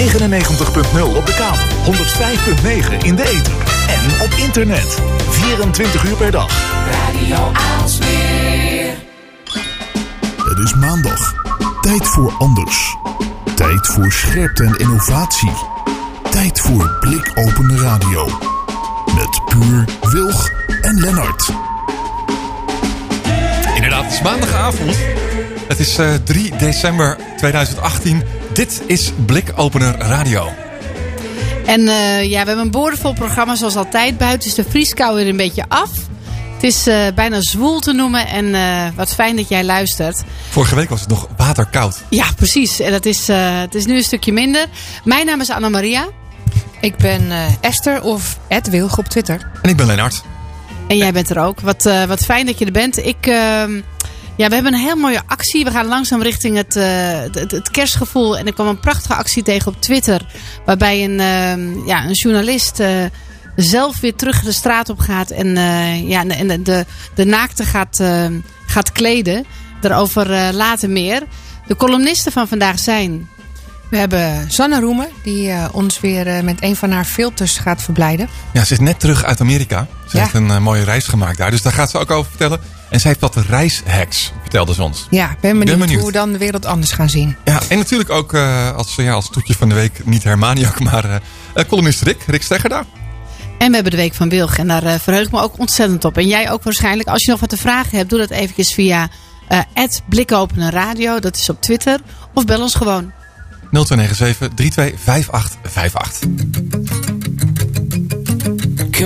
99.0 op de kabel, 105.9 in de ether en op internet. 24 uur per dag. Radio Aalsmeer. Het is maandag. Tijd voor anders. Tijd voor scherpte en innovatie. Tijd voor blikopende radio. Met Puur, Wilg en Lennart. Inderdaad, het is maandagavond. Het is eh 3 december 2018. Dit is Blikopener Radio. En eh, ja, we hebben een boordevol programma zoals altijd. Buiten is de vrieskou weer een beetje af. Het is eh, bijna zwoel te noemen en eh, wat fijn dat jij luistert. Vorige week was het nog waterkoud. Ja, precies. En dat is, het is nu een stukje minder. Mijn naam is Anna-Maria. Ik ben Esther of Ed Wilg op Twitter. En ik ben Lennart. En jij bent er ook. Wat, wat fijn dat je er bent. Ik, ehm, ja, we hebben een heel mooie actie. We gaan langzaam richting het, eh, het, het kerstgevoel. En er kwam een prachtige actie tegen op Twitter. Waarbij een, ehm, ja, een journalist eh, zelf weer terug de straat op gaat. En, eh, ja, en de, de, de naakte gaat, ehm, gaat kleden. Daarover later meer. De columnisten van vandaag zijn... We hebben Sanne Roemer, die ons weer met een van haar filters gaat verblijden. Ja, ze is net terug uit Amerika. Ze Ja. heeft een mooie reis gemaakt daar. Dus daar gaat ze ook over vertellen. En ze heeft wat reishacks, vertelde ze ons. Ja, ben benieuwd, benieuwd. hoe we dan de wereld anders gaan zien. Ja, en natuurlijk ook eh, als, ja, als toetje van de week, niet Hermaniak, maar eh, columnist Rick, Rick Steggerda. En we hebben de Week van Wilg. En daar eh, verheug ik me ook ontzettend op. En jij ook waarschijnlijk. Als je nog wat te vragen hebt, doe dat eventjes via eh Blikopener Radio. Dat is op Twitter. Of bel ons gewoon. 0297 325858.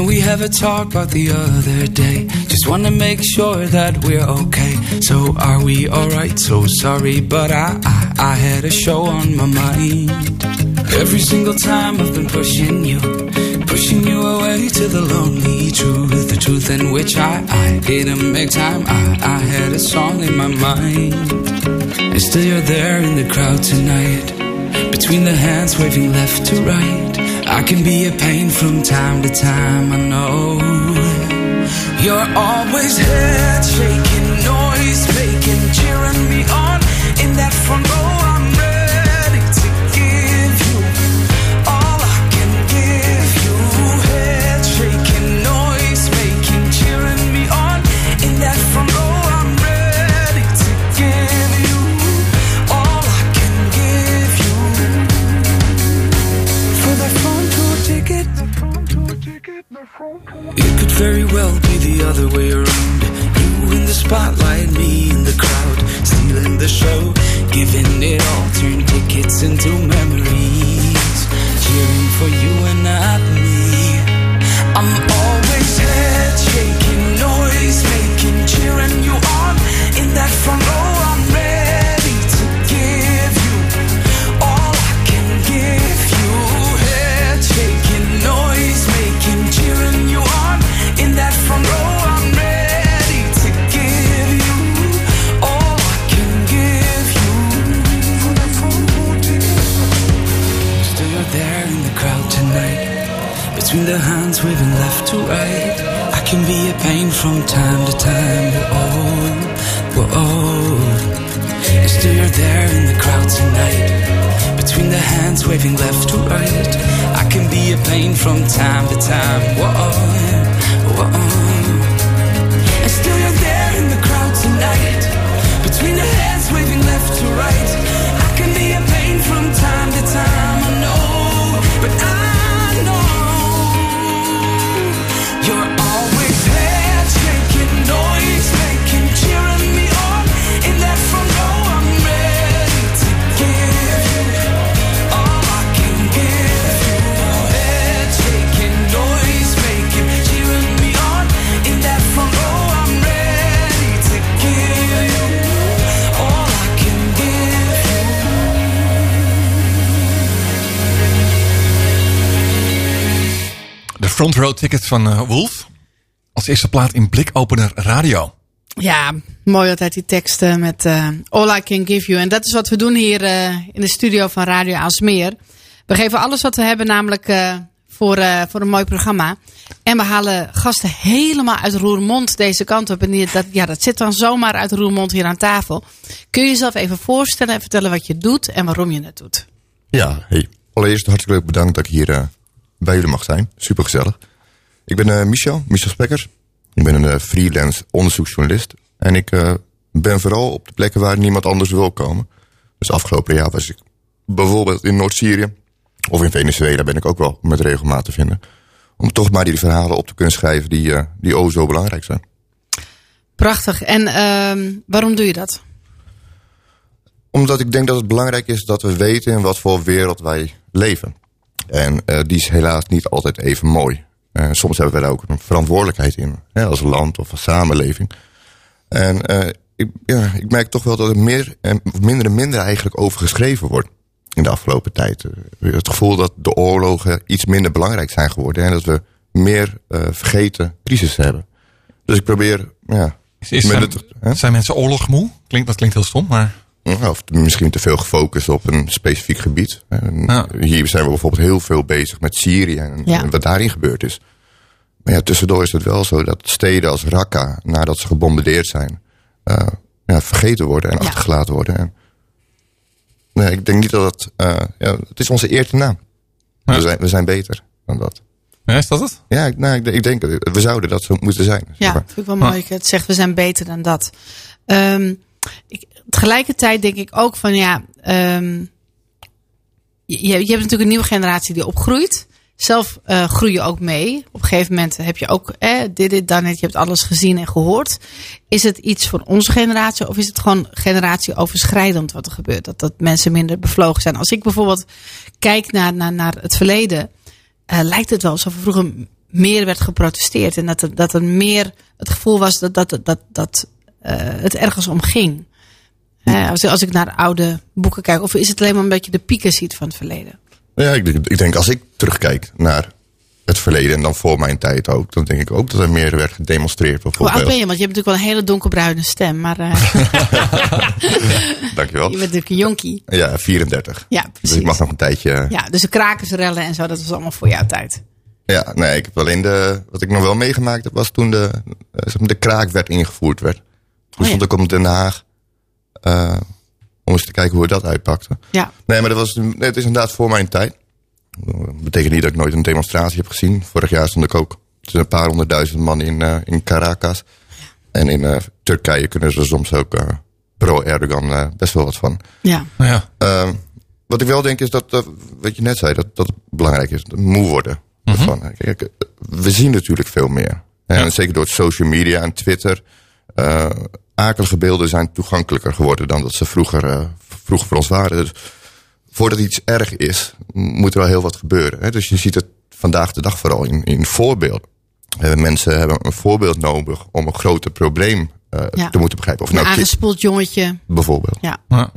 We have a talk about the other day? Just wanna make sure that we're okay. So are we alright? So sorry, but I, I I had a show on my mind. Every single time I've been pushing you, pushing you away to the lonely truth, the truth in which I I didn't make time. I I had a song in my mind, and still you're there in the crowd tonight. Between the hands waving left to right. I can be a pain from time to time, I know. You're always head shaking, noise making, cheering me on. In that front row, very well be the other way around. You in the spotlight, me in the crowd, stealing the show, giving it all, turn tickets into memories, cheering for you and not me. I'm always head shaking, noise making, cheering you on in that front row. The hands waving left to right. I can be a pain from time to time. Whoa, whoa. And still you're there in the crowd tonight. Between the hands waving left to right. I can be a pain from time to time. Whoa, whoa. And still you're there in the crowd tonight. Between the hands waving left to right. I can be a pain from time to time. I know, but I know front row ticket van eh, Wolf. Als eerste plaat in blikopener radio. Ja, mooi altijd die teksten met eh, All I Can Give You. En dat is wat we doen hier eh, in de studio van Radio Aalsmeer. We geven alles wat we hebben namelijk eh, voor, eh, voor een mooi programma. En we halen gasten helemaal uit Roermond deze kant op. En die, dat, ja, dat zit dan zomaar uit Roermond hier aan tafel. Kun je jezelf even voorstellen en vertellen wat je doet en waarom je het doet? Ja, hey. allereerst hartelijk bedankt dat ik hier uh, bij jullie mag zijn. Super gezellig. Ik ben uh, Michel, Michel Spekkers. Ik ben een uh, freelance onderzoeksjournalist. En ik ben vooral op de plekken waar niemand anders wil komen. Dus afgelopen jaar was ik bijvoorbeeld in Noord-Syrië. Of in Venezuela ben ik ook wel met regelmaat te vinden. Om toch maar die verhalen op te kunnen schrijven die, die oh zo belangrijk zijn. Prachtig. En ehm, waarom doe je dat? Omdat ik denk dat het belangrijk is dat we weten in wat voor wereld wij leven. En uh, die is helaas niet altijd even mooi. Uh, soms hebben we daar ook een verantwoordelijkheid in. Hè, als land of als samenleving. En uh, ik, ja, ik merk toch wel dat er meer en minder en minder eigenlijk over geschreven wordt. In de afgelopen tijd. Het gevoel dat de oorlogen iets minder belangrijk zijn geworden. En dat we meer vergeten crisis hebben. Dus ik probeer, ja. Is, is zijn, zijn mensen oorlogmoe? Klinkt, dat klinkt heel stom, maar... Of misschien te veel gefocust op een specifiek gebied. Hier zijn we bijvoorbeeld heel veel bezig met Syrië en, wat daarin gebeurd is. Maar ja, tussendoor is het wel zo dat steden als Raqqa, nadat ze gebombardeerd zijn, uh, ja, vergeten worden en achtergelaten worden. En, nee, ik denk niet dat het. Uh, ja, het is onze eerste naam. We, zijn, we zijn beter dan dat. Ja, is dat het? Ja, nou, ik, ik denk, we zouden dat zo moeten zijn. Ja, dat vind ik wel mooi. Het zegt, we zijn beter dan dat. Um, ik, tegelijkertijd denk ik ook van ja, um, je, je hebt natuurlijk een nieuwe generatie die opgroeit. Zelf uh, groei je ook mee. Op een gegeven moment heb je ook eh, dit, dit, dan het. Je hebt alles gezien en gehoord. Is het iets voor onze generatie of is het gewoon generatieoverschrijdend wat er gebeurt? Dat, dat mensen minder bevlogen zijn. Als ik bijvoorbeeld kijk naar, naar, naar het verleden, uh, lijkt het wel alsof er vroeger meer werd geprotesteerd. En dat er, dat er meer het gevoel was dat, dat, dat, dat uh, het ergens om ging. Uh, als, als ik naar oude boeken kijk. Of is het alleen maar een beetje de pieken ziet van het verleden? Ja, ik, ik denk als ik terugkijk naar het verleden en dan voor mijn tijd ook, dan denk ik ook dat er meer werd gedemonstreerd. Hoe oud ben je? Want je hebt natuurlijk wel een hele donkerbruine stem. Maar, uh... Dankjewel. Je bent natuurlijk een jonkie. Ja, 34. Ja, precies. Dus ik mag nog een tijdje. Ja, dus de krakersrellen en zo, dat was allemaal voor jouw tijd. Ja, nee, ik heb alleen de. Wat ik nog wel meegemaakt heb, was toen de, de kraak ingevoerd werd. Toen oh, stond ik op Den Haag. Uh, om eens te kijken hoe dat uitpakte. Ja. Nee, maar dat was, nee, het is inderdaad voor mijn tijd. Dat betekent niet dat ik nooit een demonstratie heb gezien. Vorig jaar stond ik ook. Er een paar honderdduizend man in, uh, in Caracas. En in uh, Turkije kunnen ze soms ook pro-Erdogan best wel wat van. Ja. ja. Ehm, wat ik wel denk is dat, wat je net zei, dat, dat het belangrijk is. Moe worden. Mm -hmm. Kijk, we zien natuurlijk veel meer. En zeker door social media en Twitter akelige beelden zijn toegankelijker geworden dan dat ze vroeger, uh, vroeger voor ons waren. Dus voordat iets erg is, moet er wel heel wat gebeuren. Hè? Dus je ziet het vandaag de dag vooral in, in voorbeeld. Uh, mensen hebben een voorbeeld nodig om een groter probleem uh, ja. te moeten begrijpen. Of een nou, aangespoeld jongetje. Bijvoorbeeld. Ja. ja.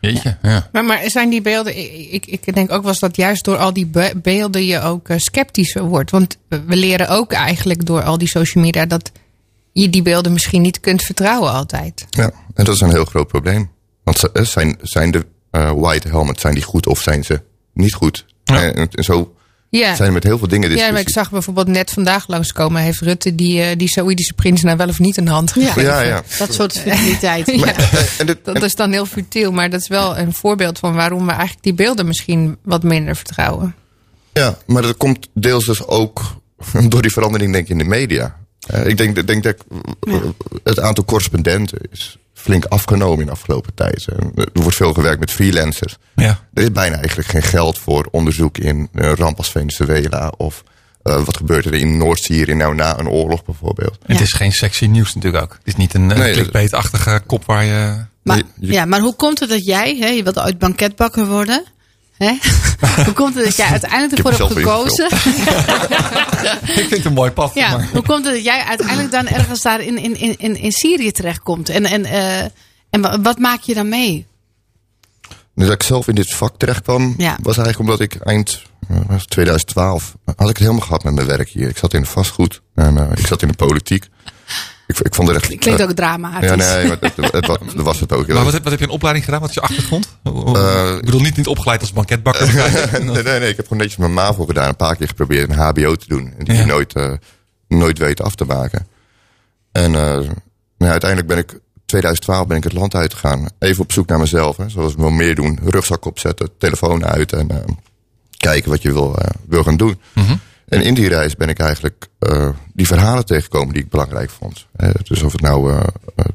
Jeetje, ja. Maar, maar zijn die beelden, ik, ik denk ook wel eens dat juist door al die beelden je ook sceptischer wordt. Want we leren ook eigenlijk door al die social media dat je die beelden misschien niet kunt vertrouwen altijd. Ja, en dat is een heel groot probleem. Want zijn, zijn de uh, white helmets, zijn die goed of zijn ze niet goed? Ja. En, en, zo ja. zijn er met heel veel dingen Ja, maar ik zag bijvoorbeeld net vandaag langskomen... heeft Rutte die, uh, die Saoedische prins nou wel of niet een hand gegeven. Ja, ja. Dat soort futiliteit. ja. en dit, dat is dan heel futiel, maar dat is wel een voorbeeld van... waarom we eigenlijk die beelden misschien wat minder vertrouwen. Ja, maar dat komt deels dus ook door die verandering denk ik in de media. Uh, ik denk, denk dat het aantal correspondenten is flink afgenomen in de afgelopen tijd. Er wordt veel gewerkt met freelancers. Ja. Er is bijna eigenlijk geen geld voor onderzoek in uh, ramp als Venezuela of uh, wat gebeurt er in Noord-Syrië nou na een oorlog bijvoorbeeld. Ja. Het is geen sexy nieuws natuurlijk ook. Het is niet een nee, clickbait-achtige kop waar je... Maar, ja, maar hoe komt het dat jij, hè, je wilt ooit banketbakker worden... Hoe komt het dat jij uiteindelijk ervoor hebt gekozen? ik vind het een mooi pad. Ja, hoe komt het dat jij uiteindelijk dan ergens daar in, in, in, in Syrië terechtkomt? En, en, uh, en wat maak je dan mee? Dus dat ik zelf in dit vak terecht kwam, ja. was eigenlijk omdat ik eind 2012 had ik het helemaal gehad met mijn werk hier. Ik zat in vastgoed en uh, ik zat in de politiek. Ik, ik vond het echt... Klinkt ook drama. Ja, nee, maar het, het, het, was het ook. Maar wat heb, wat heb je een opleiding gedaan? Wat is je achtergrond? Uh, ik bedoel, niet, niet opgeleid als banketbakker. nee, nee, nee, ik heb gewoon netjes mijn MAVO gedaan. Een paar keer geprobeerd een HBO te doen. En die ja. nooit, uh, nooit weten af te maken. En uh, nou, uiteindelijk ben ik... 2012 ben ik het land uitgegaan. Even op zoek naar mezelf. Hè, zoals we wel meer doen. Rugzak opzetten, telefoon uit. En kijken wat je wil, eh, wil gaan doen. Mhm. En in die reis ben ik eigenlijk eh, die verhalen tegengekomen die ik belangrijk vond. Eh, dus of het nou eh,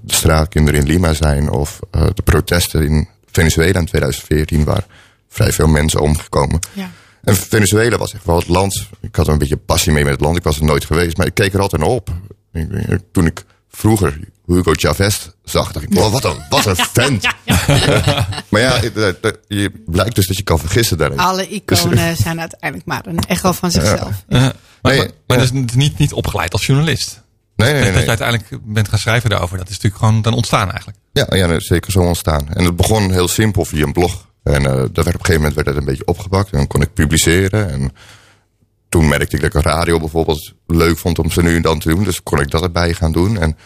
de straatkinderen in Lima zijn of de protesten in Venezuela in 2014, waar vrij veel mensen omgekomen. Ja. En Venezuela was echt wel het land. Ik had er een beetje passie mee met het land. Ik was er nooit geweest, maar ik keek er altijd naar op. Ik- Toen ik vroeger Hugo Chavez zag, dacht ik, wow, wat een, wat een vent. maar ja, je blijkt dus dat je kan vergissen daarin. Alle iconen zijn uiteindelijk maar een echo van zichzelf. Eh, maar Nee, maar, maar ja. dus niet, niet opgeleid als journalist. Nee, nee, Dat nee. je uiteindelijk bent gaan schrijven daarover. Dat is natuurlijk gewoon dan ontstaan eigenlijk. Ja, ja, dat zeker zo ontstaan. En het begon heel simpel via een blog. En eh, dat werd op een gegeven moment werd dat een beetje opgepakt. En dan kon ik publiceren. En toen merkte ik dat ik radio bijvoorbeeld leuk vond om ze nu en dan te doen. Dus kon ik dat erbij gaan doen. En,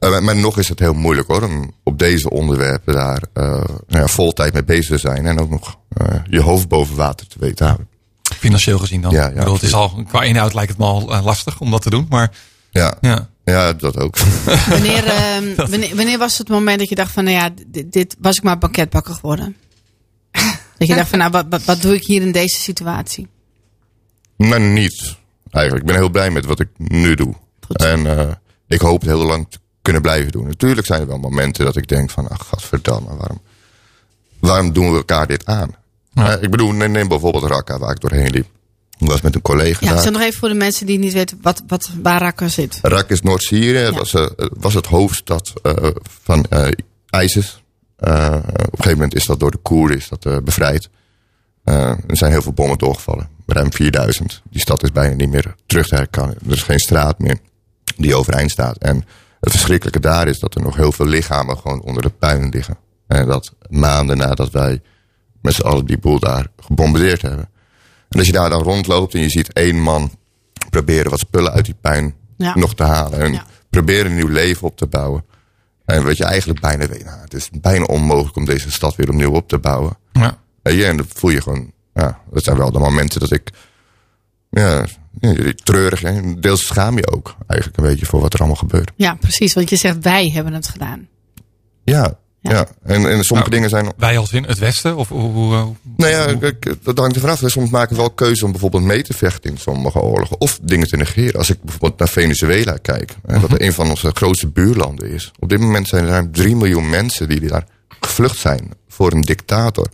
eh, maar nog is het heel moeilijk hoor. Om op deze onderwerpen daar eh nou ja, vol tijd mee bezig te zijn. En ook nog eh, je hoofd boven water te weten houden. Financieel gezien dan. Ja, ja, bedoel, het is al, qua inhoud lijkt het me al lastig om dat te doen. Maar Ja, ja. ja. dat ook. Wanneer, ehm, wanneer, wanneer was het moment dat je dacht van, nou ja, dit, dit was ik maar banketbakker geworden? Dat je dacht van, nou, wat, wat, wat doe ik hier in deze situatie? Maar niet. Eigenlijk. Ik ben heel blij met wat ik nu doe. Goed. En eh, ik hoop het heel lang te kunnen blijven doen. Natuurlijk zijn er wel momenten dat ik denk van... Ach, gadverdamme, waarom, waarom doen we elkaar dit aan? Ja. Eh, ik bedoel, neem, bijvoorbeeld Raqqa waar ik doorheen liep. Ik was met een collega Ja, zeg nog even voor de mensen die niet weten wat, wat, waar Raqqa zit. Raqqa is Noord-Syrië. Het Ja. was, eh, was het hoofdstad eh, van eh, ISIS. Eh, op een gegeven moment is dat door de Koerden is dat, bevrijd. Eh, er zijn heel veel bommen doorgevallen. Ruim 4000. Die stad is bijna niet meer terug te herkennen. Er is geen straat meer die overeind staat. En het verschrikkelijke daar is dat er nog heel veel lichamen gewoon onder de puin liggen. En dat maanden nadat wij met z'n allen die boel daar gebombardeerd hebben. En als je daar dan rondloopt en je ziet één man proberen wat spullen uit die puin Ja. nog te halen. En Ja. proberen een nieuw leven op te bouwen. En wat je eigenlijk bijna weet, nou, het is bijna onmogelijk om deze stad weer opnieuw op te bouwen. Ja. Weet je, en dat voel je gewoon, ja, dat zijn wel de momenten dat ik, ja, ja, treurig, hè. deels schaam je ook eigenlijk een beetje voor wat er allemaal gebeurt. Ja, precies. Want je zegt, wij hebben het gedaan. Ja, Ja. ja. En, en sommige Nou, dingen zijn, Wij als in het Westen? Of hoe, hoe, hoe- nou ja, dat hangt er vanaf. Soms maken we wel keuze om bijvoorbeeld mee te vechten in sommige oorlogen. Of dingen te negeren. Als ik bijvoorbeeld naar Venezuela kijk. Hè, wat een van onze grootste buurlanden is. Op dit moment zijn er ruim 3 miljoen mensen die daar gevlucht zijn voor een dictator.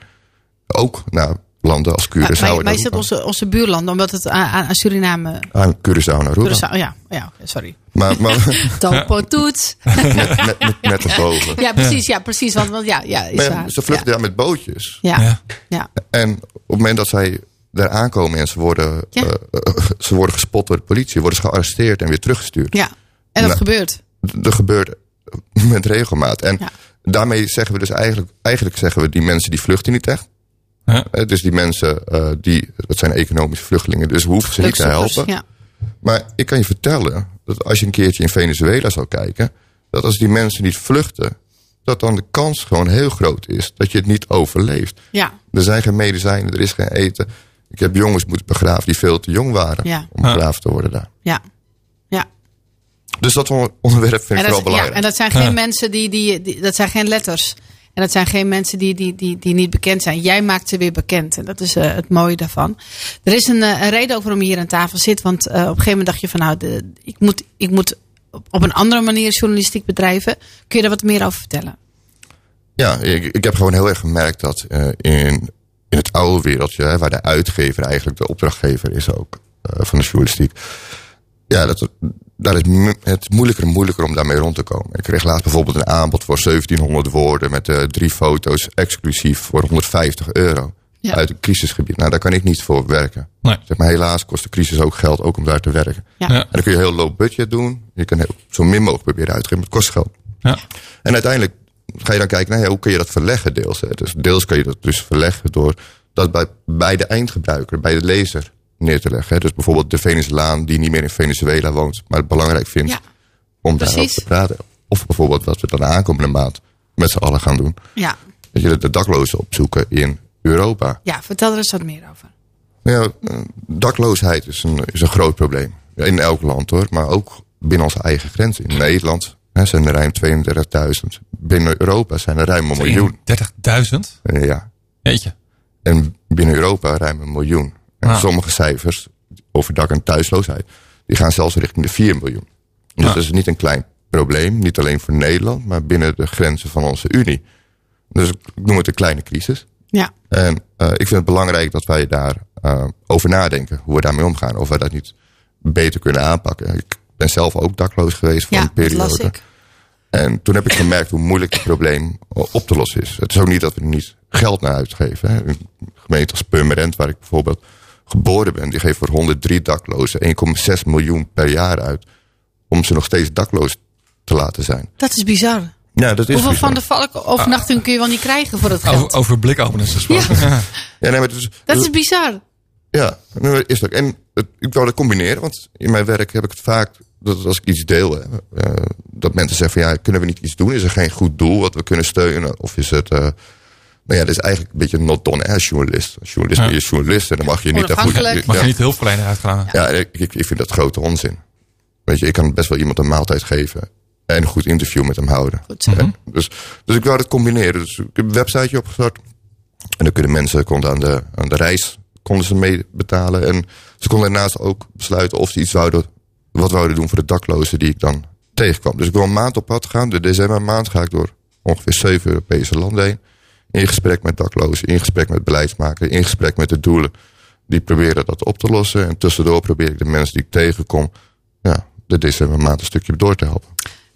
Ook naar landen als Curaçao. maar, maar is het Aruba. onze, onze buurlanden, omdat het aan, Suriname... Aan Curaçao en Aruba. Curaçao- ja, ja, sorry. Maar, maar Topo toets. net, net, net erboven. Ja, precies. Ja, precies. Want, want ja, ja, is waar. ze vluchten daar met bootjes. Ja, ja, Ja. ja. En op het moment dat zij daar aankomen en ze worden, Ja. eh, eh, ze worden gespot door de politie, worden ze gearresteerd en weer teruggestuurd. ja. En dat Nou. gebeurt. D- Er gebeurt met regelmaat. En Ja. daarmee zeggen we dus eigenlijk, eigenlijk zeggen we die mensen die vluchten niet echt. Ja. Dus die mensen, eh, die, dat zijn economische vluchtelingen, dus we hoeven ze niet te helpen. Ja. Maar ik kan je vertellen dat als je een keertje in Venezuela zou kijken, dat als die mensen niet vluchten, dat dan de kans gewoon heel groot is dat je het niet overleeft. Ja. Er zijn geen medicijnen, er is geen eten. Ik heb jongens moeten begraven die veel te jong waren Ja. om begraven te worden daar. Ja. Ja. Dus dat onderwerp vind ik ja, belangrijk. en dat zijn geen Ja. mensen die, die, die- Dat zijn geen letters. En dat zijn geen mensen die, die, die, die niet bekend zijn. Jij maakt ze weer bekend. En dat is eh, het mooie daarvan. Er is een, eh, een reden ook waarom je hier aan tafel zit. Want eh, op een gegeven moment dacht je van nou, ik, moet, ik moet op een andere manier journalistiek bedrijven. Kun je daar wat meer over vertellen? Ja, ik, ik heb gewoon heel erg gemerkt dat in, in het oude wereldje, hè, waar de uitgever eigenlijk de opdrachtgever is ook van de journalistiek. Ja, dat, daar is het moeilijker en moeilijker om daarmee rond te komen. Ik kreeg laatst bijvoorbeeld een aanbod voor 1700 woorden met eh, drie foto's exclusief voor 150 euro. Ja. Uit een crisisgebied. Nou, daar kan ik niet voor werken. Nee. Zeg maar, helaas kost de crisis ook geld, ook om daar te werken. Ja. Ja. En dan kun je heel low budget doen. Je kan heel, zo min mogelijk proberen uitgeven, maar het kost geld. Ja. En uiteindelijk ga je dan kijken, nou ja, hoe kun je dat verleggen deels? Hè? Dus deels kan je dat dus verleggen door dat bij, bij de eindgebruiker, bij de lezer neer te leggen. Hè? Dus bijvoorbeeld de Venezolaan die niet meer in Venezuela woont, maar het belangrijk vindt Ja. om daarover te praten. Of bijvoorbeeld wat we dan de aankomende maand met z'n allen gaan doen. Ja. Dat je de, daklozen opzoeken in Europa. ja, vertel er eens wat meer over. Ja, eh, dakloosheid is een, is een groot probleem. In elk land hoor, maar ook binnen onze eigen grenzen. In Nederland hè, zijn er ruim 32.000. Binnen Europa zijn er ruim een miljoen. 30.000? Eh, Ja. Jeetje. En binnen Europa ruim een miljoen. En sommige cijfers over dak- en thuisloosheid, die gaan zelfs richting de 4 miljoen. Dus Ja. dat is niet een klein probleem, niet alleen voor Nederland, maar binnen de grenzen van onze Unie. Dus ik noem het een kleine crisis. Ja. En eh, ik vind het belangrijk dat wij daar eh, over nadenken, hoe we daarmee omgaan. Of we dat niet beter kunnen aanpakken. Ik ben zelf ook dakloos geweest voor Ja, een dat periode. En toen heb ik gemerkt hoe moeilijk het probleem op te lossen is. Het is ook niet dat we er niet geld naar uitgeven. Hè. Een gemeente als Purmerend, waar ik bijvoorbeeld geboren ben, die geeft voor 103 daklozen 1,6 miljoen per jaar uit. Om ze nog steeds dakloos te laten zijn. Dat is bizar. Ja, dat is Hoeveel bizar. van de valk overnachting kun je wel niet krijgen voor het geld? Over, over blikopeners gesproken. Ja. Ja, nee, maar Dat is bizar. Ja, is het ook. En het, ik wou dat combineren, want in mijn werk heb ik het vaak dat als ik iets deel, hè, eh, dat mensen zeggen van ja, kunnen we niet iets doen? Is er geen goed doel wat we kunnen steunen? Of is het, eh, nou ja, dat is eigenlijk een beetje not done als journalist. Als journalist Ja. ben je journalist en dan mag je niet goed. Onafhankelijk. Mag ja, je niet hulpverlener uitgaan? ja, ik, ik, ik vind dat grote onzin. Weet je, ik kan best wel iemand een maaltijd geven en een goed interview met hem houden. Goed? Dus, dus ik wou dat combineren. Dus ik heb een websiteje opgestart. En dan kunnen mensen konden aan, de, aan de reis konden ze mee betalen. En ze konden daarnaast ook besluiten of ze iets wouden, wat wouden doen voor de daklozen die ik dan tegenkwam. Dus ik wil een maand op pad gaan. De decembermaand ga ik door ongeveer zeven Europese landen heen. In gesprek met daklozen, in gesprek met beleidsmakers, in gesprek met de doelen. Die proberen dat op te lossen. En tussendoor probeer ik de mensen die ik tegenkom, ja, de decembermaand een stukje door te helpen.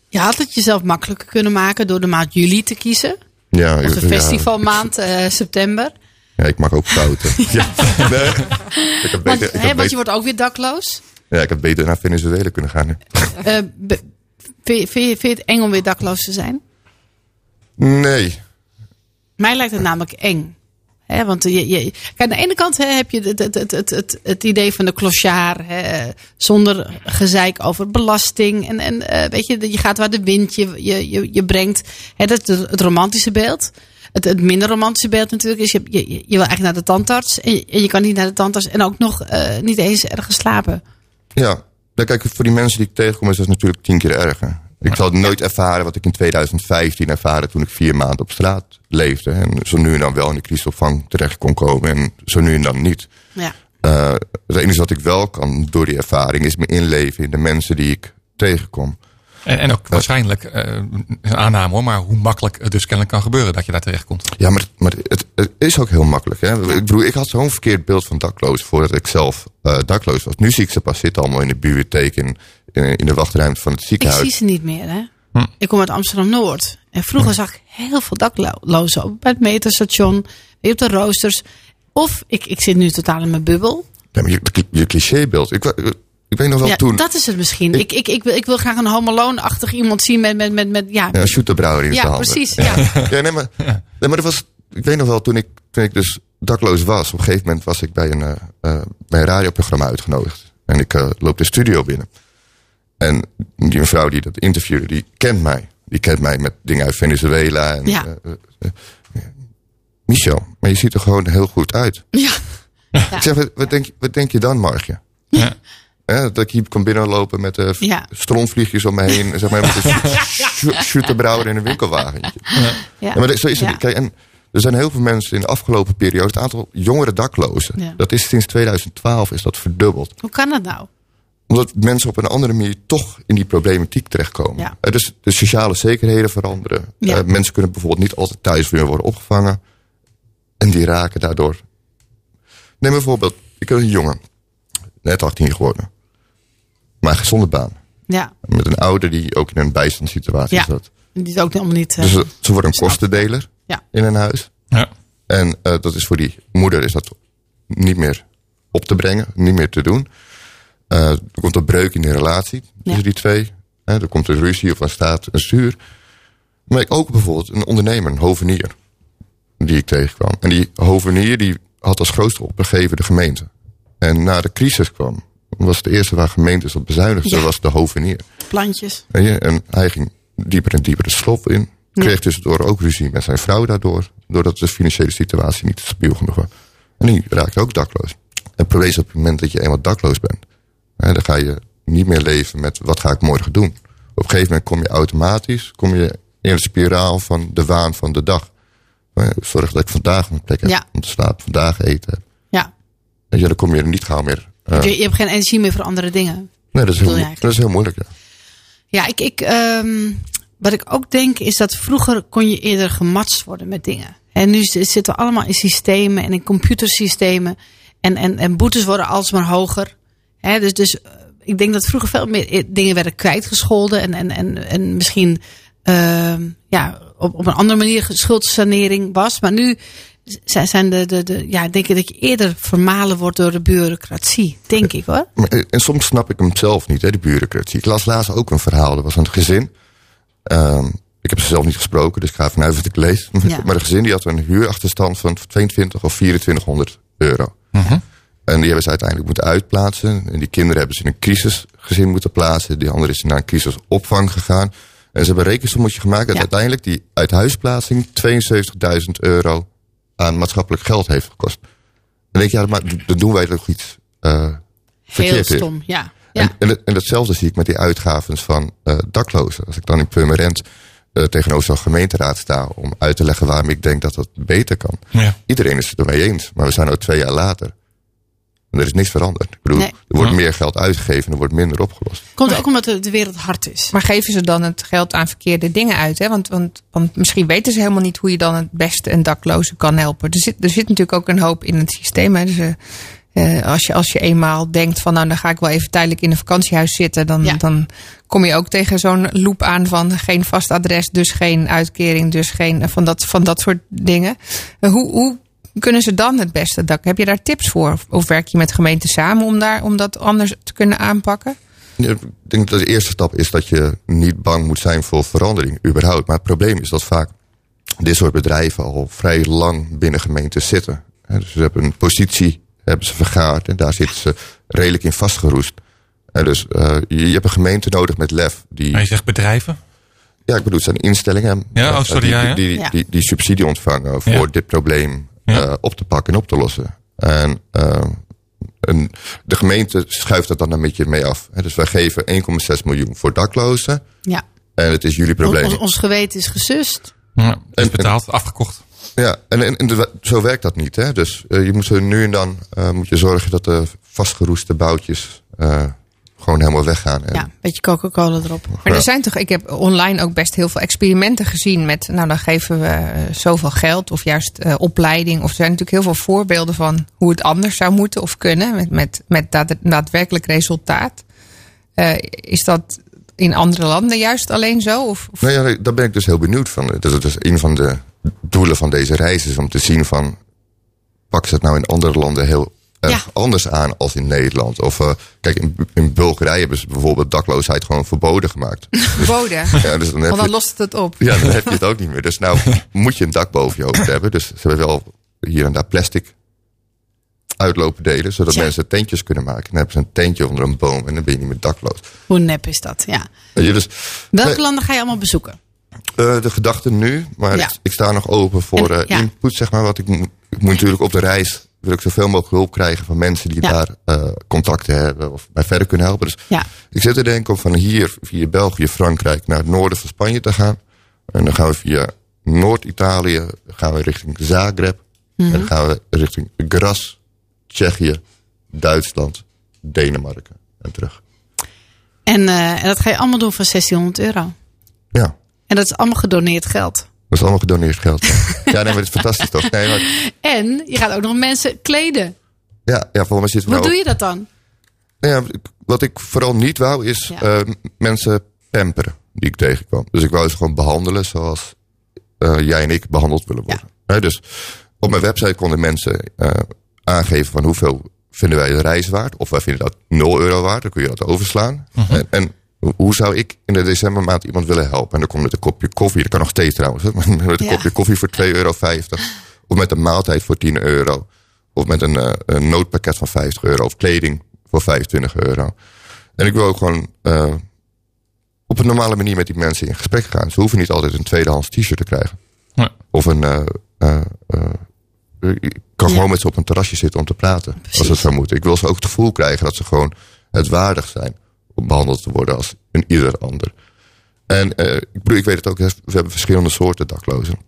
Je had het jezelf makkelijker kunnen maken door de maand juli te kiezen. Ja, Of de ja, festivalmaand eh, september. Ja, ik maak ook fouten. ja. Nee. Ik Want, je wordt ook weer dakloos. ja, ik had beter naar Venezuela kunnen gaan. vind, je, vind je het eng om weer dakloos te zijn? Nee. Mij lijkt het namelijk eng. Hè, want je, je, kijk, aan de ene kant heb je het, het, het, het, idee van de. Hè, zonder gezeik over belasting. En, en eh, weet je, je gaat waar de wind je, je, je, brengt. Hè, dat is het romantische beeld. Het, het minder romantische beeld natuurlijk is, je, je, je wil eigenlijk naar de tandarts. En je, kan niet naar de tandarts en ook nog eh, niet eens ergens slapen. Ja. Kijk, voor die mensen die ik tegenkom is dat natuurlijk tien keer erger. Ik zal nooit ervaren wat ik in 2015 ervaren toen ik vier maanden op straat leefde. En zo nu en dan wel in de crisisopvang terecht kon komen en zo nu en dan niet. Ja. Eh, het enige wat ik wel kan door die ervaring is me inleven in de mensen die ik tegenkom. En, en ook waarschijnlijk, eh, een aanname hoor, maar hoe makkelijk het dus kennelijk kan gebeuren dat je daar terecht komt. Ja, maar, maar het, het is ook heel makkelijk. Hè? Ik bedoel, ik had zo'n verkeerd beeld van daklozen voordat ik zelf eh, dakloos was. Nu zie ik ze pas zitten allemaal in de bibliotheek in, in, in de wachtruimte van het Ik ziekenhuis. zie ze niet meer, hè? Hm. Ik kom uit Amsterdam-Noord. En vroeger zag ik heel veel daklozen op bij het meterstation, op de roosters. Of ik, ik zit nu totaal in mijn bubbel. Ja, maar je, je clichébeeld. Ik, ik weet nog wel Ja, toen. dat is het misschien. Ik- Ik, ik, ik, wil, ik wil graag een homeloon-achtig iemand zien met, met, met, met ja, Ja, shooterbrouwer in zijn ja handen. precies. Ja. Ja, nee, maar, nee, maar dat was. Ik weet nog wel, toen ik, toen ik dus dakloos was, op een gegeven moment was ik bij een, eh, eh, bij een radioprogramma uitgenodigd. En ik eh, loop de studio binnen. En die mevrouw die dat interviewde, die kent mij. Die kent mij met dingen uit Venezuela. En, Ja. eh, eh, eh, Michel, maar je ziet er gewoon heel goed uit. Ja. Ik zeg, wat, wat denk, je- wat denk je dan, Margje? Ja. Hè, dat ik hier kan binnenlopen met uh, Ja. strontvliegjes om me heen. Zeg maar, met een sh- shooterbrouwer in een winkelwagentje. Ja. Ja, maar zo is het. Ja. Kijk, en er zijn heel veel mensen in de afgelopen periode, het aantal jongere daklozen, Ja. dat is sinds 2012 is dat verdubbeld. Hoe kan dat nou? Omdat mensen op een andere manier toch in die problematiek terechtkomen. Ja. Eh, dus de sociale zekerheden veranderen. Ja. Eh, mensen kunnen bijvoorbeeld niet altijd thuis weer worden opgevangen. En die raken daardoor. Neem bijvoorbeeld, ik heb een jongen, net 18 geworden. Maar een gezonde baan. Ja. Met een ouder die ook in een bijstandssituatie Ja. zat. Die is ook helemaal niet. eh, Dus ze, ze wordt een kostendeler Ja. in een huis. Ja. En eh, dat is voor die moeder is dat niet meer op te brengen, niet meer te doen. Eh, er komt een breuk in de relatie tussen die twee. Er komt een ruzie of dan staat een stuur. Maar ik ook bijvoorbeeld een ondernemer, een hovenier, die ik tegenkwam. En die hovenier die had als grootste opgegeven de gemeente. En na de crisis kwam, was het eerste waar gemeentes op bezuinigden, Ja. was de hovenier. plantjes. En hij ging dieper en dieper de slop in. Kreeg tussendoor ook ruzie met zijn vrouw daardoor. Doordat de financiële situatie niet stabiel genoeg was. En die raakte ook dakloos. En is op het moment dat je eenmaal dakloos bent. Dan ga je niet meer leven met wat ga ik morgen doen. Op een gegeven moment kom je automatisch kom je in de spiraal van de waan van de dag. Zorg dat ik vandaag een plek heb Ja. om te slapen. Vandaag eten heb. Ja. Je ja, dan kom je er niet gauw meer. eh, je, je hebt geen energie meer voor andere dingen. nee, dat is, heel, dat is heel moeilijk. Ja. Ja, ik, ik, ehm, wat ik ook denk is dat vroeger kon je eerder gematst worden met dingen. En nu zitten we allemaal in systemen en in computersystemen. En, en, en boetes worden alsmaar hoger. Dus, dus eh, ik denk dat vroeger veel meer dingen werden kwijtgescholden. En, en, en, en misschien ehm, ja, op, op een andere manier schuldsanering was. Maar nu zijn zijn de, de, de, ja, denk ik dat je eerder vermalen wordt door de bureaucratie. Denk ik hoor. Eh, En soms snap ik hem zelf niet, hè, de bureaucratie. Ik las laatst ook een verhaal. Er was een gezin. Ehm, ik heb ze zelf niet gesproken, dus ik ga ervan uit wat ik lees. Ja. Maar de gezin die had een huurachterstand van 22 of 2400 euro. Mhm. En die hebben ze uiteindelijk moeten uitplaatsen. En die kinderen hebben ze in een crisisgezin moeten plaatsen. Die andere is naar een crisisopvang gegaan. En ze hebben een rekensommetje gemaakt dat Ja. uiteindelijk die uithuisplaatsing 72.000 euro aan maatschappelijk geld heeft gekost. Dan denk je, ja, maar dan doen wij toch iets eh Heel verkeerd in. stom, ja. ja. En, en, hetzelfde zie ik met die uitgaves van eh, daklozen. Als ik dan in Purmerend eh, tegenover zo'n gemeenteraad sta om uit te leggen waarom ik denk dat dat beter kan. Ja. Iedereen is het ermee eens, maar we zijn nu twee jaar later. Er is niks veranderd. Ik bedoel, Nee. er wordt Ja. meer geld uitgegeven en er wordt minder opgelost. Komt ook omdat de, de wereld hard is. Maar geven ze dan het geld aan verkeerde dingen uit? Hè? Want, want, want misschien weten ze helemaal niet hoe je dan het beste een dakloze kan helpen. Er zit, er zit natuurlijk ook een hoop in het systeem. Hè? Dus, eh, eh, als, je, als je eenmaal denkt van nou dan ga ik wel even tijdelijk in een vakantiehuis zitten. Dan, Ja. dan kom je ook tegen zo'n loop aan van geen vast adres, dus geen uitkering, dus geen van dat, van dat soort dingen. Eh, hoe, hoe kunnen ze dan het beste dak? Heb je daar tips voor? Of, of werk je met gemeenten samen om, daar, om dat anders te kunnen aanpakken? Ik denk dat de eerste stap is dat je niet bang moet zijn voor verandering, überhaupt. Maar het probleem is dat vaak dit soort bedrijven al vrij lang binnen gemeentes zitten. Hè, Dus ze hebben een positie, hebben ze vergaard en daar zitten ze redelijk in vastgeroest. En dus eh, je, je hebt een gemeente nodig met lef. Die, Maar je zegt bedrijven? ja, ik bedoel, het zijn instellingen Ja, oh, sorry, die, ja, ja. Die, die, die, die subsidie ontvangen voor Ja. dit probleem Ja. eh, op te pakken en op te lossen. En, eh, en de gemeente schuift dat dan een beetje mee af. Hè, Dus wij geven 1,6 miljoen voor daklozen. Ja. En het is jullie probleem. Ons, ons geweten is gesust. Ja, is betaald, afgekocht. Ja, en, en, en de- zo werkt dat niet. Hè? Dus eh, je moet er nu en dan eh, moet je zorgen dat de vastgeroeste boutjes eh, gewoon helemaal weggaan. En, Ja, een beetje Coca-Cola erop. Maar Ja. er zijn toch, ik heb online ook best heel veel experimenten gezien met, nou dan geven we eh, zoveel geld of juist eh, opleiding. Of er zijn natuurlijk heel veel voorbeelden van hoe het anders zou moeten of kunnen met, met, met daad- daadwerkelijk resultaat. Eh, is dat in andere landen juist alleen zo? Of, of- Nou ja, nee, daar ben ik dus heel benieuwd van. Dat is dus een van de doelen van deze reis is om te zien van... pak ze het nou in andere landen heel Ja. anders aan als in Nederland? Of eh, kijk, in, in Bulgarije hebben ze bijvoorbeeld dakloosheid gewoon verboden gemaakt. verboden? ja, dus dan heb Want dan je, lost het op. ja, dan heb je het ook niet meer. Dus nou moet je een dak boven je hoofd hebben. Dus ze hebben wel hier en daar plastic uitlopen delen... zodat Ja. mensen tentjes kunnen maken. Dan hebben ze een tentje onder een boom en dan ben je niet meer dakloos. Hoe nep is dat? Ja. Dus, Welke Nee. landen ga je allemaal bezoeken? Eh, de gedachte nu, maar Ja. ik, ik sta nog open voor En- eh, ja. input, zeg maar. Want ik, moet- ik moet natuurlijk op de reis wil ik zoveel mogelijk hulp krijgen van mensen die Ja. daar eh, contacten hebben of mij verder kunnen helpen. Dus Ja. ik zit te denken om van hier via België, Frankrijk naar het noorden van Spanje te gaan. En dan gaan we via Noord-Italië gaan we richting Zagreb. Mhm. En dan gaan we richting Gras, Tsjechië, Duitsland, Denemarken en terug. En, en dat ga je allemaal doen voor 1600 euro. Ja. En dat is allemaal gedoneerd geld. Dat is allemaal gedoneerd geld. Ja, ja nee, maar het is fantastisch toch? Nee, maar, En je gaat ook nog mensen kleden. ja, ja, volgens mij we Hoe nou doe je dat dan? Nou ja, wat ik vooral niet wou is Ja. eh, mensen pamperen die ik tegenkwam. Dus ik wou ze gewoon behandelen zoals eh, jij en ik behandeld willen worden. Hè, dus op mijn website konden mensen eh, aangeven van hoeveel vinden wij de reis waard. Of wij vinden dat 0 euro waard, dan kun je dat overslaan. en, en ho- hoe zou ik in de decembermaand iemand willen helpen? En dan komt met een kopje koffie, dat kan nog steeds trouwens. Met een Ja. kopje koffie voor 2,50 euro. Of met een maaltijd voor 10 euro. Of met een, eh, een noodpakket van 50 euro. Of kleding voor 25 euro. En ik wil ook gewoon eh, op een normale manier met die mensen in gesprek gaan. Ze hoeven niet altijd een tweedehands t-shirt te krijgen. Ja. Of een... eh, eh, eh, ik kan Ja. gewoon met ze op een terrasje zitten om te praten. Als het zou moeten. Ik wil ze ook het gevoel krijgen dat ze gewoon het waardig zijn. Behandeld te worden als een ieder ander. En eh, ik bedoel, ik weet het ook. We hebben verschillende soorten daklozen.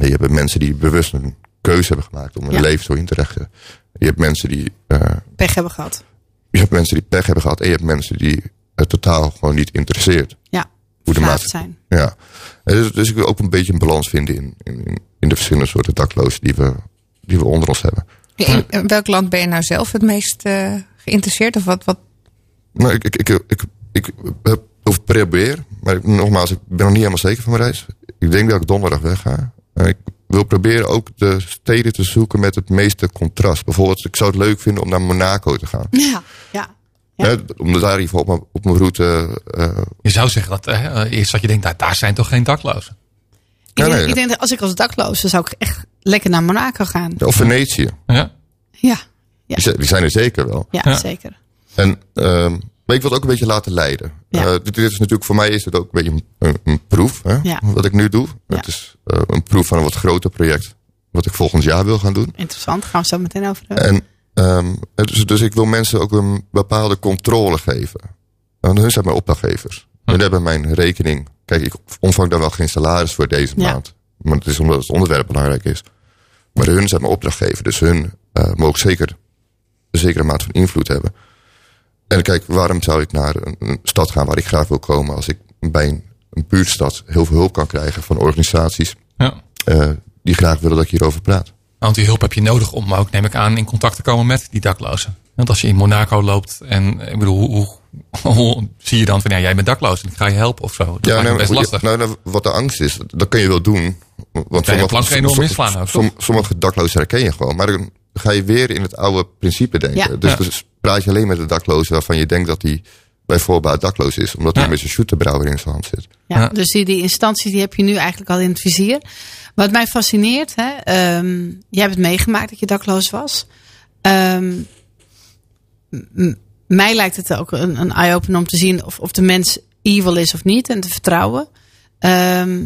Je hebt mensen die bewust een keuze hebben gemaakt om hun Ja. leven zo in te richten. Je hebt mensen die eh, pech hebben gehad. Je hebt mensen die pech hebben gehad en je hebt mensen die het totaal gewoon niet interesseert. Ja, Hoe de maat- zijn. Ja. Dus, dus ik wil ook een beetje een balans vinden in, in, in de verschillende soorten daklozen die we, die we onder ons hebben. In, in welk land ben je nou zelf het meest eh, geïnteresseerd? Of wat, wat Maar ik, ik, ik, ik, ik heb probeer, maar ik- nogmaals, ik ben nog niet helemaal zeker van mijn reis. Ik denk dat ik donderdag wegga. En ik wil proberen ook de steden te zoeken met het meeste contrast. Bijvoorbeeld, ik zou het leuk vinden om naar Monaco te gaan. Ja, ja. Ja. Hè, omdat daar geval op mijn, op mijn route... eh, Je zou zeggen dat eh, eerst dat je denkt, nou, daar zijn toch geen daklozen. Ik, Ja, denk, nee. ik denk dat als ik als dakloze zou ik echt lekker naar Monaco gaan. of Venetië. Ja. Ja, ja, Die zijn- die zijn er zeker wel. ja, Ja. zeker. En, ehm, maar ik wil het ook een beetje laten leiden. Ja. Eh, dit, dit is natuurlijk voor mij is het ook een beetje een, een, proef. Hè, Ja. Wat ik nu doe. Ja. Het is eh, een proef van een wat groter project. Wat ik volgend jaar wil gaan doen. Interessant, gaan we zo meteen over hebben. En, ehm, dus, dus ik wil mensen ook een bepaalde controle geven. Want hun zijn mijn opdrachtgevers. Hun hebben mijn rekening. Kijk, ik ontvang daar wel geen salaris voor deze Ja. maand. Maar het is omdat het onderwerp belangrijk is. Maar hun zijn mijn opdrachtgever. Dus hun eh, mogen zeker een zekere maat van invloed hebben. En kijk, waarom zou ik naar een, een stad gaan waar ik graag wil komen... als ik bij een, een buurtstad heel veel hulp kan krijgen van organisaties... ja. eh, die graag willen dat ik hierover praat. Want die hulp heb je nodig om ook, neem ik aan, in contact te komen met die daklozen. Want als je in Monaco loopt en ik bedoel, hoe, hoe, hoe zie je dan van ja, jij bent dakloos en ik ga je helpen of zo? Dat me nou, best ja, lastig. Nou, nou, wat de angst is, dat kun je wel doen. Want plank enorm sommige daklozen herken je gewoon. Maar dan ga je weer in het oude principe denken. Ja. Dus, Ja. dus praat je alleen met de dakloze waarvan je denkt dat hij bij voorbaat dakloos is. Omdat hij Ja. met zijn shooterbrouwer in zijn hand zit. Ja, Ja. Dus die, die instanties die heb je nu eigenlijk al in het vizier. Wat mij fascineert, hè, ehm, jij hebt het meegemaakt dat je dakloos was. Ehm, mij lijkt het ook een, een eye-opener om te zien of, of de mens evil is of niet en te vertrouwen. Ehm,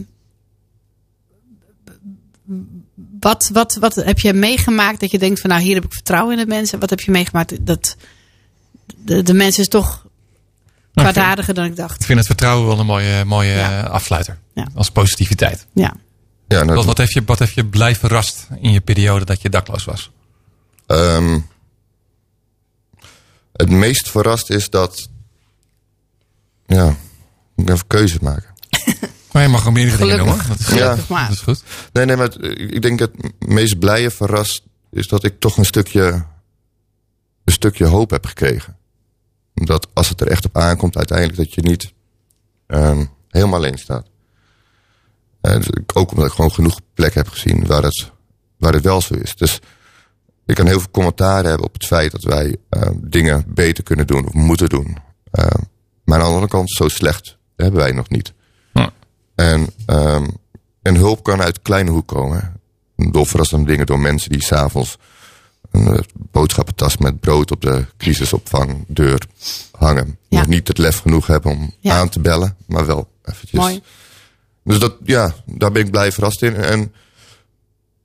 wat, wat, wat heb je meegemaakt dat je denkt van nou hier heb ik vertrouwen in de mensen. Wat heb je meegemaakt dat de, de mens is toch Nou, kwaadaardiger dan ik dacht. ik vind het vertrouwen wel een mooie, mooie Ja. eh, afsluiter. Ja. Als positiviteit. Ja. Ja, nou, Wat, wat, heeft je, wat heeft je blij verrast in je periode dat je dakloos was? ehm, het meest verrast is dat... Ja, ik moet even keuzes maken. Maar je mag ook meerdere dingen doen Gelukkig. hoor. Dat is, Ja. Maar. dat is goed. Nee, nee, maar het- ik denk het meest blije verrast is dat ik toch een stukje, een stukje hoop heb gekregen. Dat als het er echt op aankomt, uiteindelijk dat je niet ehm, helemaal alleen staat. En dus ik- ook omdat ik gewoon genoeg plekken heb gezien waar het, waar het wel zo is. Dus ik kan heel veel commentaar hebben op het feit dat wij ehm, dingen beter kunnen doen of moeten doen. Ehm, maar aan de andere kant, zo slecht hebben wij nog niet. En, ehm, en hulp kan uit kleine hoek komen. Door verrassende dingen door mensen die s'avonds een eh, boodschappentas met brood op de crisisopvangdeur hangen. Ja. Nog niet het lef genoeg hebben om Ja. aan te bellen, maar wel eventjes. Mooi. Dus dat, ja, daar ben ik blij verrast in. En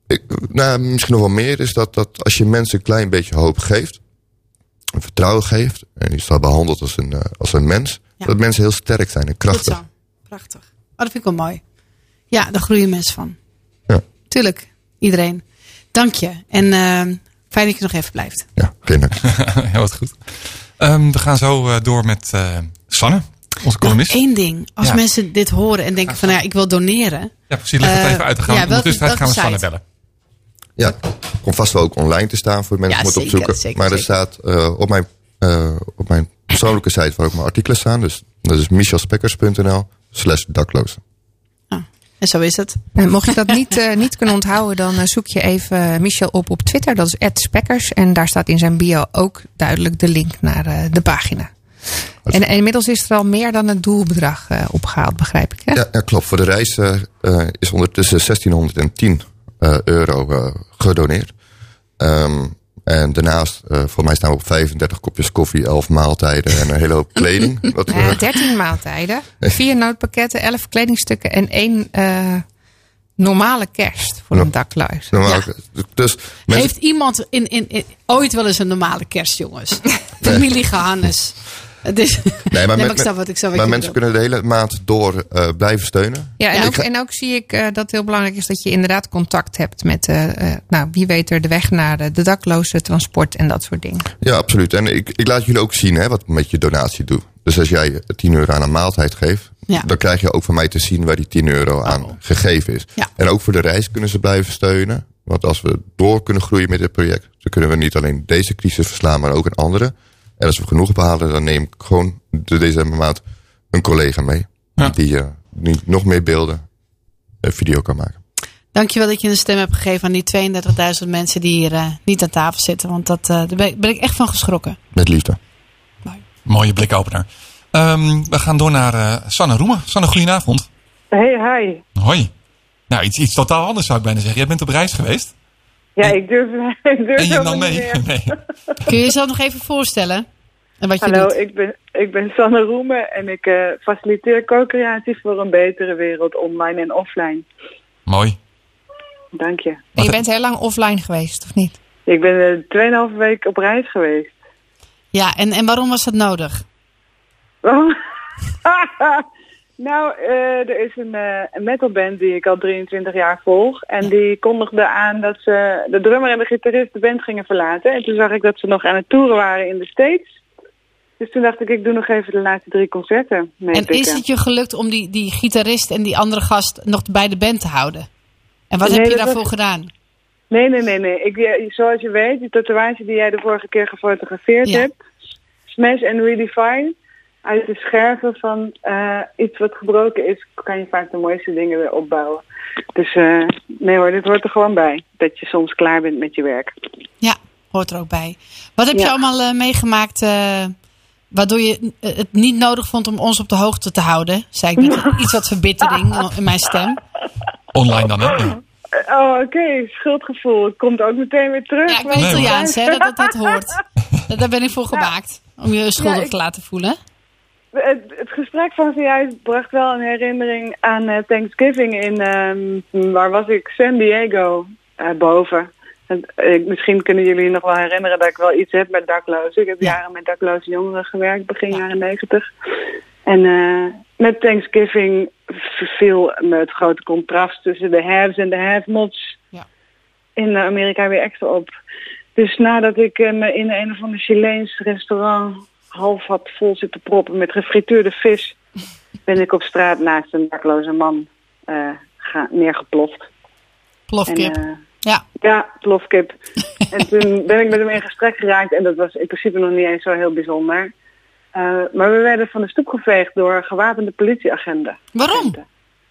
ik, nou, misschien nog wel meer is dat, dat als je mensen een klein beetje hoop geeft, een vertrouwen geeft, en je staat behandeld als een, eh, als een mens, Ja. dat mensen heel sterk zijn en Goed krachtig. zo. Prachtig. Oh, dat vind ik wel mooi. Ja, daar groeien mensen van. Ja. Tuurlijk. Iedereen. Dank je. En ehm, fijn dat je nog even blijft. Ja, geen dank. ja, wat goed. Ehm, we gaan zo eh, door met eh, Sanne, onze columnist. Eén ding. Als Ja. mensen dit horen en denken van ja, ik wil doneren. Ja, precies. Leg het Eh, even uit. Dan gaan ja, we ondertussen welke- gaan we Sanne bellen. Ja, komt vast wel ook online te staan voor mensen Ja, zeker, opzoeken. zeker, maar er zeker. staat eh, op, mijn, eh, op mijn persoonlijke site waar ook mijn artikelen staan. Dus dat is michelspekkers.nl slash daklozen. Ah, en zo is het. Nou, mocht je dat niet, eh, niet kunnen onthouden, dan eh, zoek je even Michel op op Twitter. Dat is @spekkers en daar staat in zijn bio ook duidelijk de link naar eh, de pagina. En, en inmiddels is er al meer dan het doelbedrag eh, opgehaald, begrijp ik. Hè? Ja, ja, klopt. Voor de reis eh, eh, is ondertussen 1610 eh, euro eh, gedoneerd. Ehm, en daarnaast, eh voor mij staan we op 35 kopjes koffie, 11 maaltijden en een hele hoop kleding. Wat Eh, 13 maaltijden, vier noodpakketten, 11 kledingstukken en één eh, normale kerst voor Ja. een normaal- Ja. Dus mensen, Heeft iemand in, in, in- ooit wel eens een normale kerst, jongens? Familie Gehannes. Het is, Nee, maar, maar men- ik snap wat ik zo wat maar je mensen kunnen de hele maand door eh, blijven steunen. Ja, en, Ja. ook, en ook zie ik eh, dat het heel belangrijk is dat je inderdaad contact hebt met, eh, nou, wie weet er de weg naar de, de dakloze transport en dat soort dingen. Ja, absoluut. En ik, ik laat jullie ook zien hè, wat ik met je donatie doe. Dus als jij 10 euro aan een maaltijd geeft, Ja. dan krijg je ook van mij te zien waar die 10 euro aan gegeven is. Ja. En ook voor de reis kunnen ze blijven steunen. Want als we door kunnen groeien met dit project, dan kunnen we niet alleen deze crisis verslaan, maar ook een andere. En als we genoeg behalen, dan neem ik gewoon de decembermaand een collega mee. Ja. Die, eh, die nog meer beelden, een video kan maken. Dankjewel dat je een stem hebt gegeven aan die 32.000 mensen die hier eh, niet aan tafel zitten. Want dat, eh, daar ben ik, ben ik echt van geschrokken. Met liefde. Mooie blikopener. Ehm, we gaan door naar eh, Sanne Roemen. Sanne, goedenavond. Hey, hi. Hoi. Nou, iets, iets totaal anders zou ik bijna zeggen. Jij bent op reis geweest. Ja, ik durf, ik durf En je helemaal nam mee? Kun je jezelf nog even voorstellen? En wat je Hallo, doet? ik ben, ik ben Sanne Roemen en ik eh, faciliteer co-creatie voor een betere wereld online en offline. Mooi. Dank je. En je bent heel lang offline geweest, of niet? Ik ben eh 2,5 week op reis geweest. Ja, en, en waarom was dat nodig? Waarom? nou, eh, er is een, een metalband die ik al 23 jaar volg. En die kondigde aan dat ze de drummer en de gitarist de band gingen verlaten. En toen zag ik dat ze nog aan het toeren waren in de States. Dus toen dacht ik, ik doe nog even de laatste drie concerten. En meepikken. is het je gelukt om die, die gitarist en die andere gast nog bij de band te houden? En wat Nee, heb je daarvoor was- gedaan? Nee, nee, nee, nee. Ik, eh, zoals je weet, die tatoeage die jij de vorige keer gefotografeerd Ja. hebt. Smash and Redefine. Uit de scherven van eh, iets wat gebroken is, kan je vaak de mooiste dingen weer opbouwen. Dus eh, nee hoor, dit hoort er gewoon bij. Dat je soms klaar bent met je werk. Ja, hoort er ook bij. Wat heb je allemaal eh, meegemaakt eh, waardoor je het niet nodig vond om ons op de hoogte te houden? Zei ik met iets wat verbittering in mijn stem. Online dan, hè? Eh, Oh, oké. Schuldgevoel. Het komt ook meteen weer terug. Ja, ik ben. Italiaans, hè, dat dat, hoort. Dat- Daar ben ik voor gemaakt. Om je schuldig ik- te laten voelen. Het, het gesprek van zojuist bracht wel een herinnering aan eh, Thanksgiving in, ehm, waar was ik? San Diego, eh, boven. En, eh, misschien kunnen jullie nog wel herinneren dat ik wel iets heb met daklozen. Ik heb Ja. jaren met dakloze jongeren gewerkt, begin jaren negentig. En met Thanksgiving viel me het grote contrast tussen de haves en de have-nots Ja. in Amerika weer extra op. Dus nadat ik me in een of ander Chileens restaurant half had vol zitten proppen met gefrituurde vis, ben ik op straat naast een dakloze man eh, ga- neergeploft. Plofkip. En, eh, ja. ja, plofkip. en toen ben ik met hem in gesprek geraakt en dat was in principe nog niet eens zo heel bijzonder. Eh, maar we werden van de stoep geveegd door gewapende politieagenten. Waarom?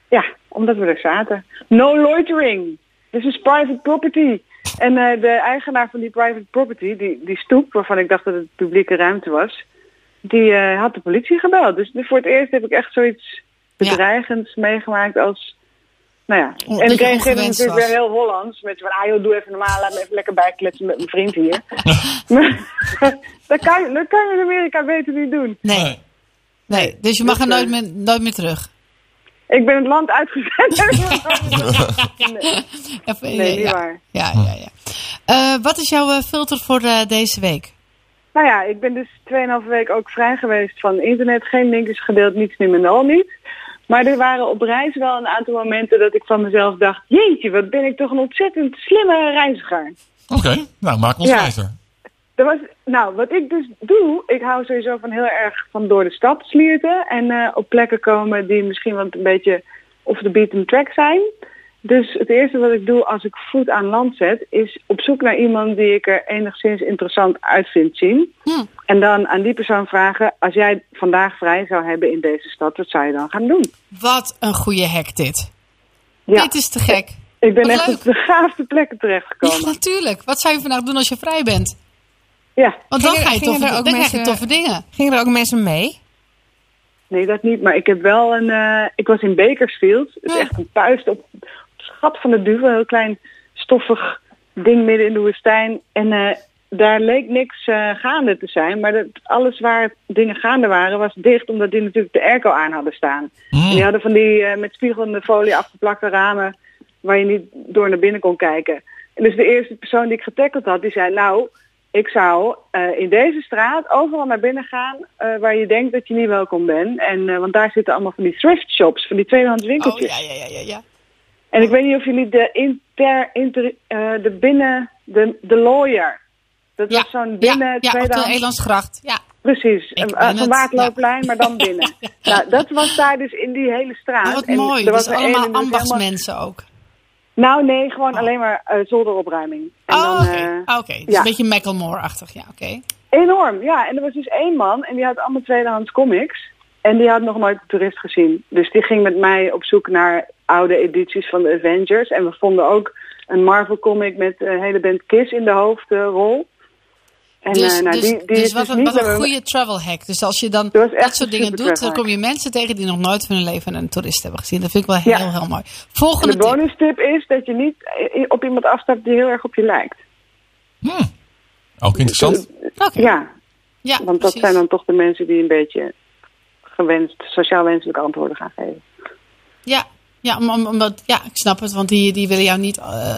Ja, omdat we er zaten. No loitering. This is private property. En eh, de eigenaar van die private property, die, die stoep, waarvan ik dacht dat het publieke ruimte was, die eh, had de politie gebeld. Dus voor het eerst heb ik echt zoiets Ja. bedreigends meegemaakt als... Nou ja, en ik reageerde natuurlijk was. weer heel Hollands. Met van, ah joh, doe even normaal, laat me even lekker bijkletsen met mijn vriend hier. maar dat, kan, je- dat kan je in Amerika beter niet doen. Nee. nee. Dus je mag er nooit eh, meer, nooit meer terug. Ik ben het land uitgezet. nee, Even- nee, niet ja. waar. Ja, ja, ja. Eh, wat is jouw eh, filter voor eh, deze week? Nou ja, ik ben dus 2,5 weken ook vrij geweest van internet. Geen linkjes gedeeld, niets niet meer al niet. Maar er waren op reis wel een aantal momenten dat ik van mezelf dacht... Jeetje, wat ben ik toch een ontzettend slimme reiziger. Oké, nou maak ons Ja. wijzer. Er was, nou, wat ik dus doe, ik hou sowieso van heel erg van door de stad slierten. En eh, op plekken komen die misschien wat een beetje off the beaten track zijn. Dus het eerste wat ik doe als ik voet aan land zet, is op zoek naar iemand die ik er enigszins interessant uit vind zien. Hm. En dan aan die persoon vragen, als jij vandaag vrij zou hebben in deze stad, wat zou je dan gaan doen? Wat een goede hack dit. Ja, Dit is te gek. ik ben wat echt leuk. op de gaafste plekken Ja, terechtgekomen. natuurlijk. Wat zou je vandaag doen als je vrij bent? Ja, Want dan, Gingen- ga je toffe, er ook dan krijg je mensen- toffe dingen. Gingen er ook mensen mee? Nee, dat niet. Maar ik heb wel een. eh, ik was in Bakersfield. Het is Ja. echt een puist op het schat van de duvel. Een heel klein stoffig ding midden in de woestijn. En eh, daar leek niks eh, gaande te zijn. Maar dat, alles waar dingen gaande waren, was dicht. Omdat die natuurlijk de airco aan hadden staan. En die hadden van die eh, met spiegelende folie afgeplakte ramen. Waar je niet door naar binnen kon kijken. En dus de eerste persoon die ik getackeld had, die zei: Nou, ik zou eh, in deze straat overal naar binnen gaan eh, waar je denkt dat je niet welkom bent. En, eh, want daar zitten allemaal van die thrift shops, van die tweedehands Oh winkeltjes. ja, ja, ja, ja. ja. En ik weet niet of jullie de inter, inter de binnen, de, de lawyer. Dat Ja, was zo'n ja, binnen ja, tweedehands. Elandsgracht. Ja. Precies, het, Waardlooplijn, maar dan binnen. Nou, dat was daar dus in die hele straat. Oh, wat En mooi. er Dus er één allemaal ambachtsmensen ook. Nou nee, gewoon alleen maar eh, zolderopruiming. En Oh, dan, oké. eh, Oké, dus ja. een beetje Macklemore-achtig. Ja, oké. Enorm, ja. En er was dus één man en die had allemaal tweedehands comics. En die had nog nooit een toerist gezien. Dus die ging met mij op zoek naar oude edities van de Avengers. En we vonden ook een Marvel comic met een hele band Kiss in de hoofdrol. En Dus, eh, nou, dus, die, die dus wat, dus een, wat een goede travel hack. Dus als je dan Dat soort dingen doet, dan kom je mensen tegen die nog nooit van hun leven een toerist hebben gezien. Dat vind ik wel heel, Ja. heel mooi. En Volgende de tip. bonus tip is dat je niet eh, op iemand afstapt die heel erg op je lijkt. Hm. Ook interessant. Oké. Ja, Ja, want dat zijn dan toch de mensen die een beetje gewenst, sociaal wenselijke antwoorden gaan geven. Ja, ja, om, om- omdat, ja, ik snap het. Want die, die willen jou niet eh,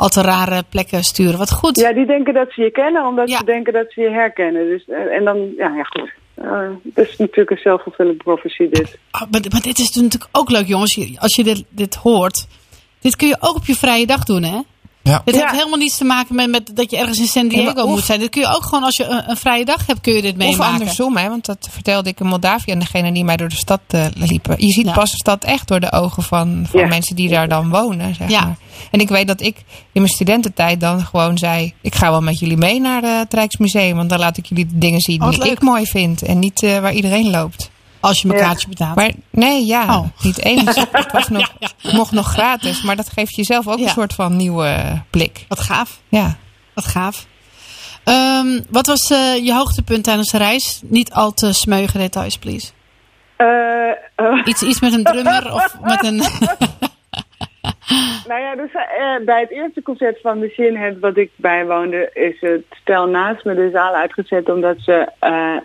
al te rare plekken sturen. Wat goed. Ja, die denken dat ze je kennen omdat Ja. ze denken dat ze je herkennen. Dus, eh, en dan, ja, ja goed. Eh, dat is natuurlijk een zelfvervullende profetie dit. Oh, maar, maar dit is natuurlijk ook leuk, jongens. Als je dit, dit hoort. Dit kun je ook op je vrije dag doen, hè? Ja. Dit Ja. heeft helemaal niets te maken met, met dat je ergens in San Diego Ja, of- moet zijn. Dit kun je ook gewoon als je een, een vrije dag hebt, kun je dit Of meemaken. andersom, hè, want dat vertelde ik in Moldavië aan degene die mij door de stad eh, liepen. Je ziet Ja. pas de stad echt door de ogen van, van Ja. mensen die daar dan wonen. Zeg Ja. maar. En ik weet dat ik in mijn studententijd dan gewoon zei: Ik ga wel met jullie mee naar eh, het Rijksmuseum, want dan laat ik jullie de dingen zien Oh, die leuk. ik mooi vind en niet eh, waar iedereen loopt. Als je Ja. kaartje betaalt. Maar nee, ja, Oh. niet eens. Ik was nog, mocht nog gratis, maar dat geeft jezelf ook Ja. een soort van nieuwe blik. Wat gaaf. Ja. Wat gaaf. Ehm, wat was eh, je hoogtepunt tijdens de reis? Niet al te smeuige details, please. Eh, eh, Iets, iets met een drummer of met een... nou ja, dus eh, bij het eerste concert van Machine Head wat ik bijwoonde, is het stel naast me de zaal uitgezet omdat ze eh,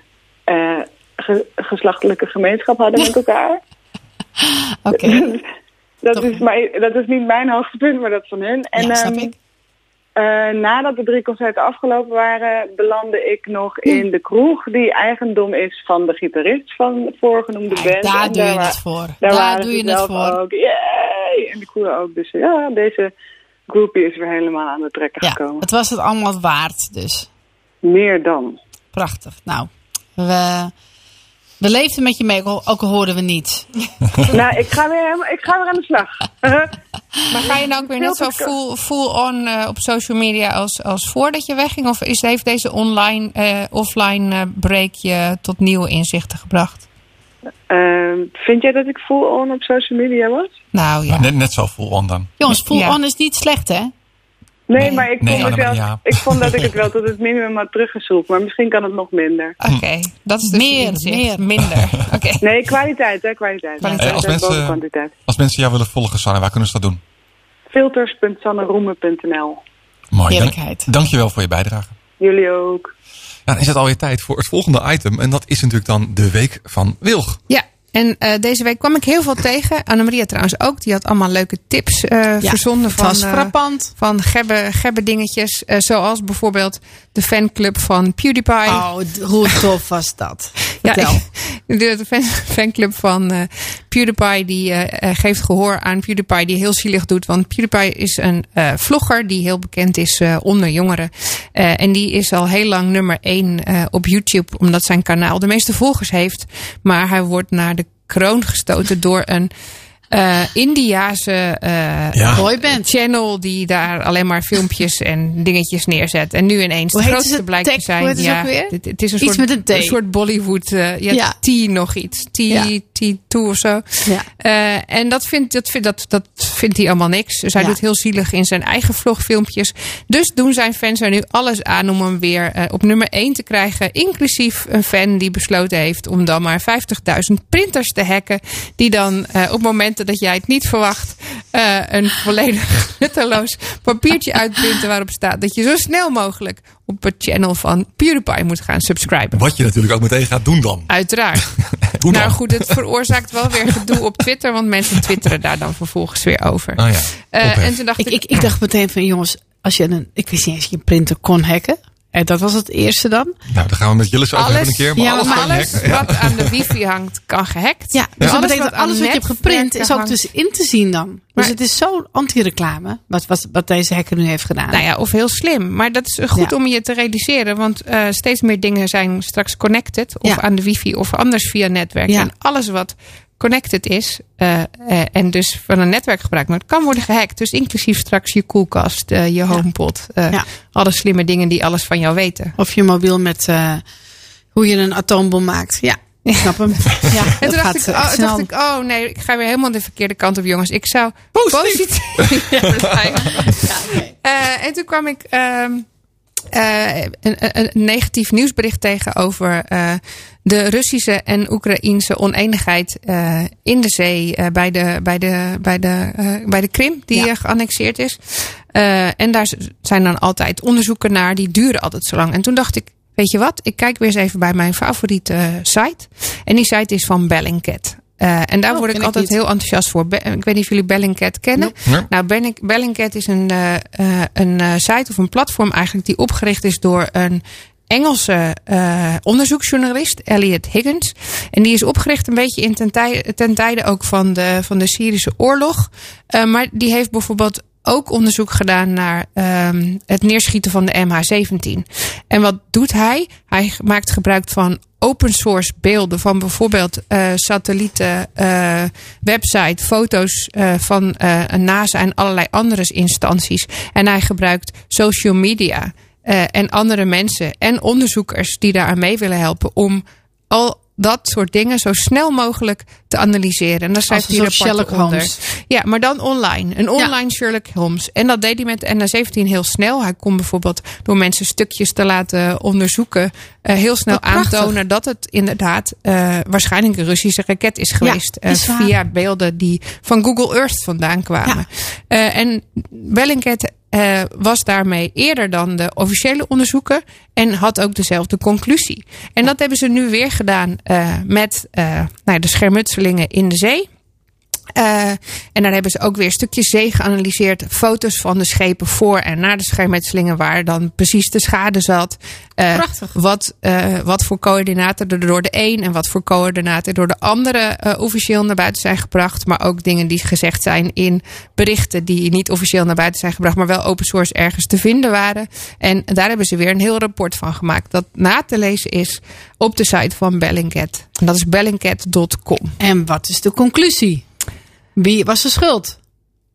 eh, ge- geslachtelijke gemeenschap hadden met elkaar. Oké. dat, is dat is niet mijn hoogtepunt, maar dat van hun. En ja, ehm. Eh, nadat de drie concerten afgelopen waren, belandde ik nog in de kroeg die eigendom is van de gitarist van de voorgenoemde band. daar En doe je het voor. Daar, doe je het voor. Ook. Yay! En de crew ook. Dus ja, deze groepie is weer helemaal aan de trekken Ja, gekomen. het was het allemaal waard, dus. Meer dan. Prachtig. Nou, we, we leefden met je mee, ook al- hoorden we niet. nou, ik ga, weer, helemaal- ik ga weer aan de slag. Maar ga je nou ook weer net zo full, full on eh, op social media als, als voordat je wegging? Of is, heeft deze online, eh, offline eh, break je tot nieuwe inzichten gebracht? Ehm, vind jij dat ik full on op social media was? Nou ja. Maar Net, net zo full on dan. Jongens, full Ja. on is niet slecht, hè? Nee, Nee. maar ik Nee, vond, het wel, ik vond dat ik het wel tot het minimum had teruggezocht. Maar misschien kan het nog minder. Oké, dat is dus Meer, meer. Minder. Oké. Nee, kwaliteit, hè, kwaliteit. Kwaliteit. Eh, als mensen- kwantiteit. Als mensen jou willen volgen, Sanne, waar kunnen ze dat doen? Filters.sanneroemen.nl Mooi. Dank, dankjewel voor je bijdrage. Jullie ook. Ja, dan is het alweer tijd voor het volgende item. En dat is natuurlijk dan de week van Wilg. Ja, en eh, deze week kwam ik heel veel tegen. Annemaria trouwens ook. Die had allemaal leuke tips eh, Ja, verzonden van, was eh, frappant. van gebbe, gebbe dingetjes. Zoals bijvoorbeeld de fanclub van PewDiePie. Oh, hoe tof was dat? Ja, de fan, fanclub van eh, PewDiePie die eh, eh, geeft gehoor aan PewDiePie die heel zielig doet. Want PewDiePie is een vlogger die heel bekend is onder jongeren. En die is al heel lang nummer 1 op YouTube omdat zijn kanaal de meeste volgers heeft. Maar hij wordt naar de kroon gestoten door een eh Indiase eh, Ja. Boyband. channel die daar alleen maar filmpjes en dingetjes neerzet. En nu ineens Hoe de heet grootste het? blijkt te zijn. hoe heet het ja, ook weer? Het, het is een Iets soort, met een T. soort Bollywood. eh ja, Ja. T nog iets. T, Ja. T2 of zo. Ja. Eh, en dat vindt, dat, vindt, dat, dat vindt hij allemaal niks. Dus hij Ja. doet heel zielig in zijn eigen vlogfilmpjes. Dus doen zijn fans er nu alles aan om hem weer op nummer 1 te krijgen. Inclusief een fan die besloten heeft om dan maar 50.000 printers te hacken. Die dan op momenten dat jij het niet verwacht eh, een volledig nutteloos papiertje uitprinten waarop staat dat je zo snel mogelijk op het channel van PewDiePie moet gaan subscriben. Wat je natuurlijk ook meteen gaat doen dan. Uiteraard. Hoe dan? Nou goed, het veroorzaakt wel weer gedoe op Twitter, want mensen twitteren daar dan vervolgens weer over. Oh ja. Eh, en toen dacht Ik, ik, ik, ik dacht meteen van, jongens, als je een, ik wist niet eens je een printer kon hacken. En dat was het eerste dan. Nou, dan gaan we met Jillis over hebben een keer. Maar Ja, alles maar kan je Alles hacken. Ja. wat aan de wifi hangt, kan gehackt. Ja, dus dat Alles betekent wat dat alles aan wat je hebt geprint is ook dus in te zien dan. Dus Maar- het is zo anti-reclame wat, wat, wat deze hacker nu heeft gedaan. Nou ja, of heel slim. Maar dat is goed Ja. om je te realiseren. Want eh, steeds meer dingen zijn straks connected. Of Ja. aan de wifi of anders via netwerk. Ja. En alles wat connected is. eh, eh, en dus van een netwerk gebruikt wordt. Kan worden gehackt. Dus inclusief straks je koelkast, eh, je homepot. Ja. Alle slimme dingen die alles van jou weten. Of je mobiel met hoe je een atoombom maakt. Ja, ik snap hem. Ja, En toen dacht, ik, oh, dacht ik, oh nee, ik ga weer helemaal de verkeerde kant op, jongens. Ik zou positief, blijven. Eh, en toen kwam ik ehm, eh, een, een, negatief nieuwsbericht tegen over eh, de Russische en Oekraïense oneenigheid eh, in de zee bij, de, bij, de, bij, de, bij de Krim, die Ja. geannexeerd is. En daar zijn dan altijd onderzoeken naar, die duren altijd zo lang. En toen dacht ik, weet je wat, ik kijk weer eens even bij mijn favoriete site. En die site is van Bellingcat. Eh, en daar Oh, word ik altijd heel enthousiast voor. Be- ik weet niet of jullie Bellingcat kennen. Nou, Belling- Bellingcat is een, eh, eh, een eh, site of een platform eigenlijk die opgericht is door een Engelse eh, onderzoeksjournalist, Elliot Higgins. En die is opgericht een beetje in ten, tij- ten tijde ook van de, van de Syrische oorlog. Eh, maar die heeft bijvoorbeeld ook onderzoek gedaan naar ehm, het neerschieten van de MH17. En wat doet hij? Hij maakt gebruik van open source beelden van bijvoorbeeld eh, satellieten, eh, website, foto's eh, van NASA en allerlei andere instanties. En hij gebruikt social media en andere mensen en onderzoekers die daaraan mee willen helpen om al dat soort dingen zo snel mogelijk te analyseren. En daar schrijft hij Sherlock onder. Holmes. Ja, maar dan online. Een online Sherlock Holmes. En dat deed hij met de NA-17 heel snel. Hij kon bijvoorbeeld door mensen stukjes te laten onderzoeken... eh, heel snel prachtig. aantonen dat het inderdaad eh, waarschijnlijk een Russische raket is geweest. eh, is via beelden die van Google Earth vandaan kwamen. En Bellingcat was daarmee eerder dan de officiële onderzoeken en had ook dezelfde conclusie. En dat hebben ze nu weer gedaan met eh, nou, de schermutselingen in de zee. Eh, en daar hebben ze ook weer stukjes zee geanalyseerd. Foto's van de schepen voor en na de schermetselingen. Waar dan precies de schade zat. Eh, Prachtig. Wat, eh, wat voor coördinaten er door de een en wat voor coördinaten door de andere officieel naar buiten zijn gebracht. Maar ook dingen die gezegd zijn in berichten die niet officieel naar buiten zijn gebracht. Maar wel open source ergens te vinden waren. En daar hebben ze weer een heel rapport van gemaakt. Dat na te lezen is op de site van Bellingcat. En dat is bellingcat.com. En wat is de conclusie? Wie was de schuld?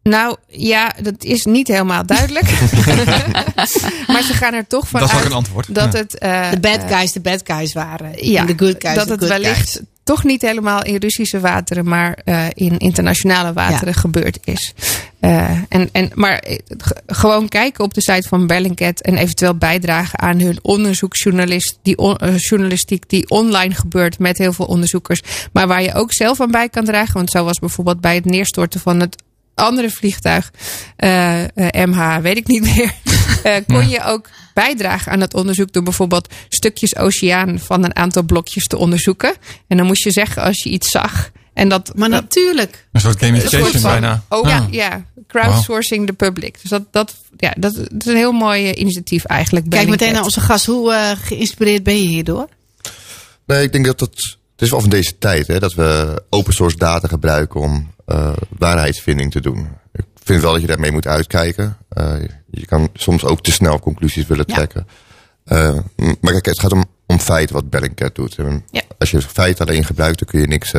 Nou ja, dat is niet helemaal duidelijk. maar ze gaan er toch van Dat is ook uit een antwoord. dat Ja. het. eh, De bad eh, guys de bad guys waren. ja, en de good guys dat het good wellicht guys. Toch niet helemaal in Russische wateren, maar eh, in internationale wateren gebeurd is. Eh, en, en, maar eh, gewoon kijken op de site van Bellingcat en eventueel bijdragen aan hun onderzoeksjournalist, die on- journalistiek die online gebeurt met heel veel onderzoekers, maar waar je ook zelf aan bij kan dragen. Want zo was bijvoorbeeld bij het neerstorten van het andere vliegtuig, MH, weet ik niet meer, eh, kon je ook bijdragen aan het onderzoek door bijvoorbeeld stukjes oceaan van een aantal blokjes te onderzoeken. En dan moest je zeggen als je iets zag. En dat, Maar dat- natuurlijk. Een soort een gamification soort van- bijna. Oh, Ah. ja, ja, crowdsourcing the public. Dus dat, dat, ja, dat, dat is een heel mooi eh, initiatief eigenlijk. Kijk Bellingcat. meteen naar onze gast. Hoe eh, geïnspireerd ben je hierdoor? Nee, ik denk dat het. Het is wel van deze tijd hè, dat we open source data gebruiken om eh, waarheidsvinding te doen. Ik vind wel dat je daarmee moet uitkijken. Eh, je kan soms ook te snel conclusies willen trekken. Eh, maar kijk, het gaat om, om feiten wat Bellingcat doet. Ja. Als je feiten alleen gebruikt, dan kun je niks,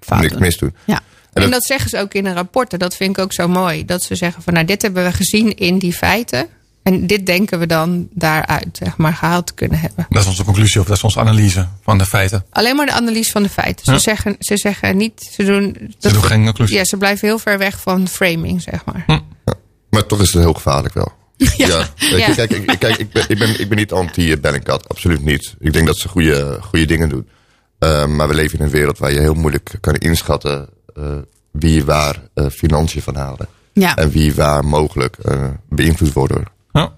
Fout niks doen. mis doen. Ja. En En dat- dat zeggen ze ook in een rapport. En dat vind ik ook zo mooi. Dat ze zeggen van nou, dit hebben we gezien in die feiten. En dit denken we dan daaruit, zeg maar, gehaald te kunnen hebben. Dat is onze conclusie of dat is onze analyse van de feiten. Alleen maar de analyse van de feiten. Ze, Ja. zeggen, ze zeggen niet, ze doen. Ze doen geen conclusie. Ja, ze blijven heel ver weg van framing, zeg maar. Maar toch is het heel gevaarlijk wel. Ja. Weet je, Ja. Kijk, ik, ik- kijk ik, ben, ik, ben, ik ben niet anti-Bellingcat. Absoluut niet. Ik denk dat ze goede, goede dingen doen. Eh, maar we leven in een wereld waar je heel moeilijk kan inschatten... eh, wie waar eh, financiën van halen. Ja. En wie waar mogelijk eh, beïnvloed worden. Ja.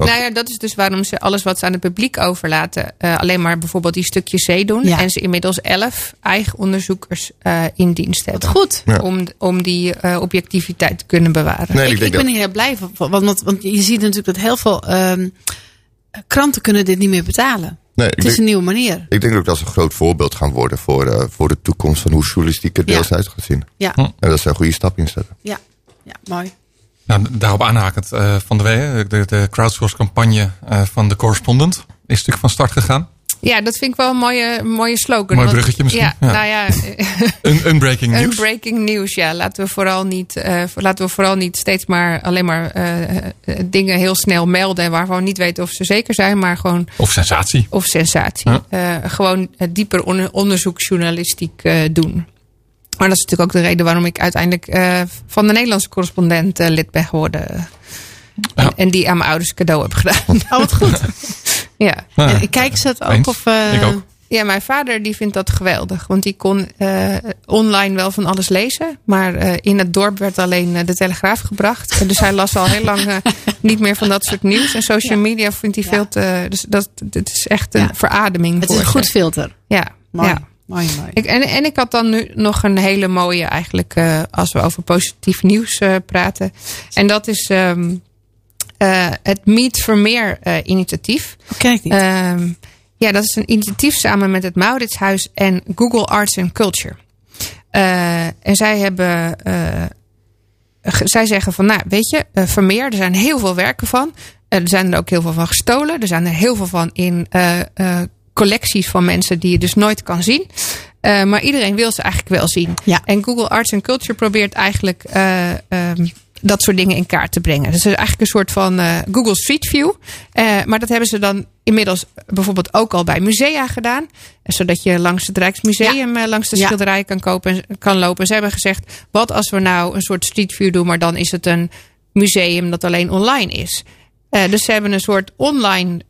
Wat- Nou ja, dat is dus waarom ze alles wat ze aan het publiek overlaten, eh, alleen maar bijvoorbeeld die stukjes zee doen. Ja. En ze inmiddels elf eigen onderzoekers eh, in dienst hebben. Goed. Ja. Om, om die eh, objectiviteit te kunnen bewaren. Nee, ik, ik ben hier heel blij van. Want, want, want je ziet natuurlijk dat heel veel ehm, kranten kunnen dit niet meer betalen. Nee, Het is denk, een nieuwe manier. ik denk ook dat ze een groot voorbeeld gaan worden voor, eh, voor de toekomst van hoe journalistiek er deels Ja. uit gaat zien. Ja. En dat ze een goede stap inzetten. ja, ja mooi. Nou, daarop aanhakend eh, van de week, de, de crowdsource campagne eh, van de correspondent is natuurlijk van start gegaan. Ja, dat vind ik wel een mooie, mooie slogan. Mooi bruggetje misschien. Ja, Ja. nou ja, Een unbreaking news. breaking news. Ja, laten we vooral niet, eh, laten we vooral niet steeds maar alleen maar eh, eh, dingen heel snel melden waarvan we niet weten of ze zeker zijn, maar gewoon Of sensatie. of sensatie. Ja. Eh, gewoon eh, dieper on- onderzoeksjournalistiek eh, doen. Maar dat is natuurlijk ook de reden waarom ik uiteindelijk eh, van de Nederlandse correspondent eh, lid ben geworden. Ja. En, en die aan mijn ouders cadeau heb gedaan. Oh, wat goed. ja. Nou, En kijken ze het ook? Eens. Of, eh, Ik ook. ja, mijn vader die vindt dat geweldig. Want die kon eh, online wel van alles lezen. Maar eh, in het dorp werd alleen de Telegraaf gebracht. Dus hij las al heel lang niet meer van dat soort nieuws. En social media vindt hij Ja. veel te... Dus dat, het is echt een Ja. verademing Het is een goed filter. Ja, Mooi. ja. Mooi, mooi. Ik, en, en ik had dan nu nog een hele mooie eigenlijk, eh, als we over positief nieuws eh, praten. En dat is ehm, eh, het Meet Vermeer initiatief. Ken ik niet. Ehm, ja, dat is een initiatief samen met het Mauritshuis en Google Arts and Culture. En zij hebben. zij zeggen van, nou, weet je, Vermeer, er zijn heel veel werken van. Er zijn er ook heel veel van gestolen. Er zijn er heel veel van in collecties van mensen die je dus nooit kan zien. Eh, maar iedereen wil ze eigenlijk wel zien. Ja. En Google Arts and Culture probeert eigenlijk eh, ehm, dat soort dingen in kaart te brengen. Dus eigenlijk een soort van eh, Google Street View. Maar dat hebben ze dan inmiddels bijvoorbeeld ook al bij musea gedaan. Zodat je langs het Rijksmuseum langs de Ja. schilderijen kan, kopen, en- kan lopen. Ze hebben gezegd, wat als we nou een soort Street View doen... maar dan is het een museum dat alleen online is. Dus ze hebben een soort online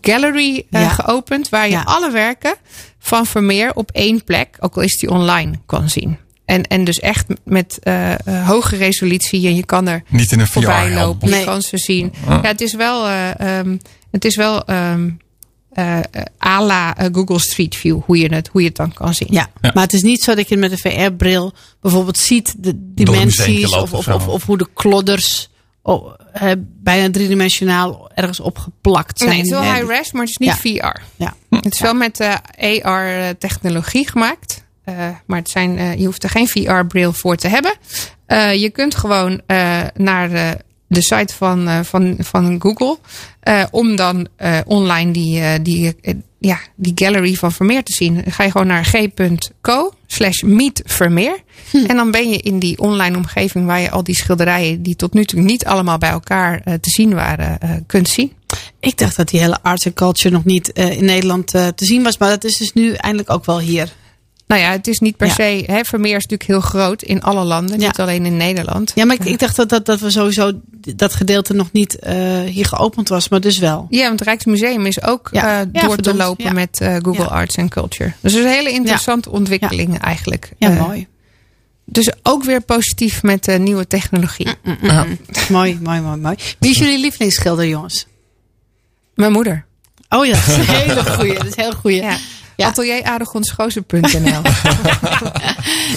gallery eh, Ja. geopend... waar je Ja. alle werken van Vermeer op één plek, ook al is die online, kan zien. En, en dus echt met eh, eh, hoge resolutie. En je kan er Niet in een voorbij lopen. Je Nee. kan ze zien. Ah. Ja, het is wel, eh, ehm, het is wel ehm eh, eh, à la Google Street View. Hoe je, het, hoe je het dan kan zien. Ja, Ja. maar het is niet zo dat je met een VR-bril bijvoorbeeld ziet de dimensies of, of, of hoe de klodders oh, eh, bijna driedimensionaal ergens opgeplakt zijn. Nee, het is wel high-res, maar het is niet Ja. VR. Ja. Het is wel met eh, AR-technologie gemaakt. Eh, maar het zijn, je hoeft er geen VR-bril voor te hebben. Je kunt gewoon naar de, site van, eh, van, van Google. eh, om dan eh, online die, die, ja, die gallery van Vermeer te zien. Dan ga je gewoon naar g.co slash meet Vermeer. En dan ben je in die online omgeving waar je al die schilderijen... die tot nu toe niet allemaal bij elkaar te zien waren, kunt zien. Ik dacht dat die hele arts en culture nog niet in Nederland te zien was. Maar dat is dus nu eindelijk ook wel hier. Nou ja, het is niet per Ja. se. Hè, Vermeer is natuurlijk heel groot in alle landen, Ja. niet alleen in Nederland. Ja, maar ik, ik dacht dat, dat, dat we sowieso dat gedeelte nog niet eh, hier geopend was. Maar dus wel. Ja, want het Rijksmuseum is ook Ja. eh, Ja, door te lopen ja. met eh, Google Ja. Arts and Culture. Dus het is een hele interessante ontwikkeling eigenlijk. Ja, mooi. Dus ook weer positief met nieuwe technologie. Ja. mooi. Mooi, mooi, mooi. Wie is jullie lievelingsschilder, jongens? Mijn moeder. Oh ja, dat is een hele goeie. Dat is een heel goeie. Ja.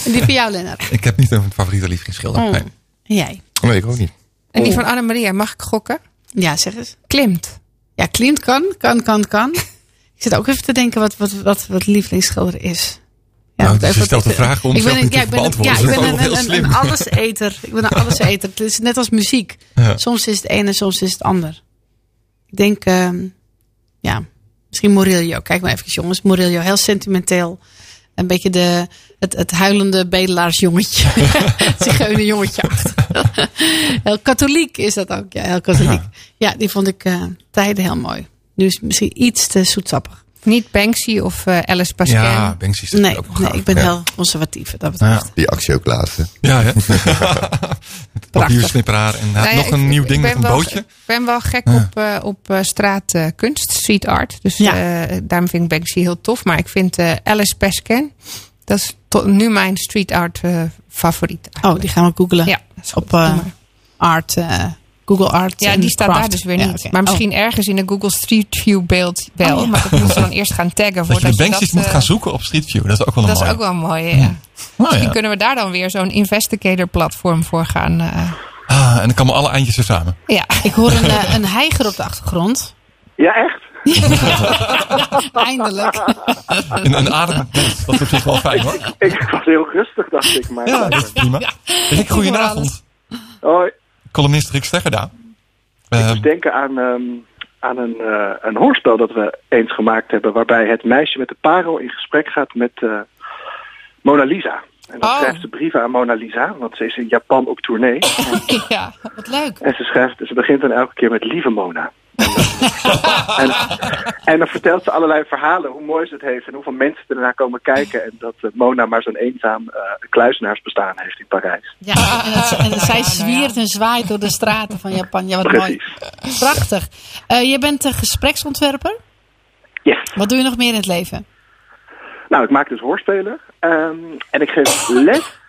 En die van jou, Lennart. Ik heb niet een favoriete lievelingsschilder. Oh. Nee. Jij? Nee, ik ook niet. En die van Annemaria, mag ik gokken? Ja, zeg eens. Klimt. Ja, Klimt kan, kan, kan, kan. Ik zit ook even te denken wat, wat, wat, wat lievelingsschilder is. Ja, Nou, dus je stelt de vraag om ik ben, een- te ja, ik ben, een- beantwoorden. ja, ik ben een, alleseter. Ik ben een alleseter. Het is net als muziek. Ja. Soms is het een en soms is het ander. Ik denk, ehm, ja, misschien Murillo. Kijk maar even, jongens. Murillo, heel sentimenteel. Een beetje de, het, het huilende bedelaarsjongetje. Zigeuner jongetje achter. heel katholiek is dat ook. Ja, heel katholiek. Ja, die vond ik eh, tijden heel mooi. Nu is het misschien iets te zoetsappig. Niet Banksy of eh, Alice Pascal. Ja, Banksy is Nee, ook nee ik ben ja. heel conservatief dat betreft. Ja. Die actie ook laatste. Ja, ja. Met papiersnipperaar en Nou ja, nog ik- een nieuw ding met een wel- bootje. Ik ben wel gek Ja. op, eh, op eh, straatkunst, street art. Dus Ja. eh, daarom vind ik Banksy heel tof. Maar ik vind eh, Alice Pascan, dat is tot nu mijn street art eh, favoriet. Oh, die gaan we googlen. Ja. Op eh. Art, eh, Google Art. ja, die staat Craft. daar dus weer Ja, niet. Maar Oh. misschien ergens in de Google Street View beeld wel. Oh, ja. Maar dat moeten ze dan eerst gaan taggen. Dat je de Banksy's dat, moet eh, gaan zoeken op Street View. Dat is ook wel een Dat is mooie. ook wel mooi, ja. Oh, Misschien ja. kunnen we daar dan weer zo'n investigator platform voor gaan, eh, Ah, en dan komen alle eindjes er samen. Ja. Ik hoor een, eh, een heiger op de achtergrond. Ja, echt? Eindelijk. Een, een adem, dat is op zich wel fijn hoor. Ik was heel rustig, dacht ik. Maar Ja, dat is prima. Rick, goedenavond. Hoi. Columnist Rick Steggerda. Ik Uh, moest denken aan, ehm, aan een, eh, een hoorspel dat we eens gemaakt hebben... waarbij het meisje met de parel in gesprek gaat met eh, Mona Lisa. En dan Oh. schrijft ze brieven aan Mona Lisa, want ze is in Japan op tournee. ja. Wat leuk. En ze, schrijft, ze begint dan elke keer met lieve Mona. En dan, en, en dan vertelt ze allerlei verhalen, hoe mooi ze het heeft en hoeveel mensen er naar komen kijken. En dat eh, Mona maar zo'n eenzaam eh kluizenaarsbestaan heeft in Parijs. Ja, en, het- en zij zwiert en zwaait door de straten van Japan. Ja, wat mooi. Prachtig. Eh, je bent een gespreksontwerper. Yes. Wat doe je nog meer in het leven? Nou, ik maak dus hoorspelen. ehm, en ik geef les.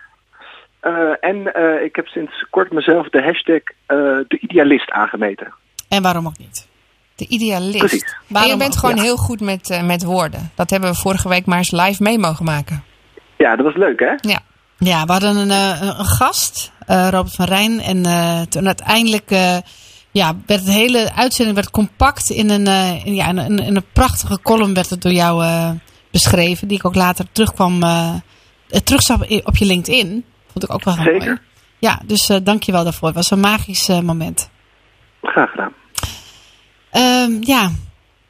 Eh, en eh, ik heb sinds kort mezelf de hashtag eh, de idealist aangemeten. En waarom ook niet? De idealist. Precies. En je Waarom bent gewoon Ja. heel goed met, eh, met woorden. Dat hebben we vorige week maar eens live mee mogen maken. Ja, dat was leuk hè? Ja. Ja, we hadden een, eh, een, een gast, eh, Robert van Rijn. En toen uiteindelijk ja, werd de hele uitzending werd compact in een, in, ja, in, een, in een prachtige column werd het door jou beschreven. Die ik ook later terugkwam, terugzag op je LinkedIn. Vond ik ook wel heel Zeker. mooi. Ja, dus dank je wel daarvoor. Het was een magisch moment. Graag gedaan. Ehm, ja,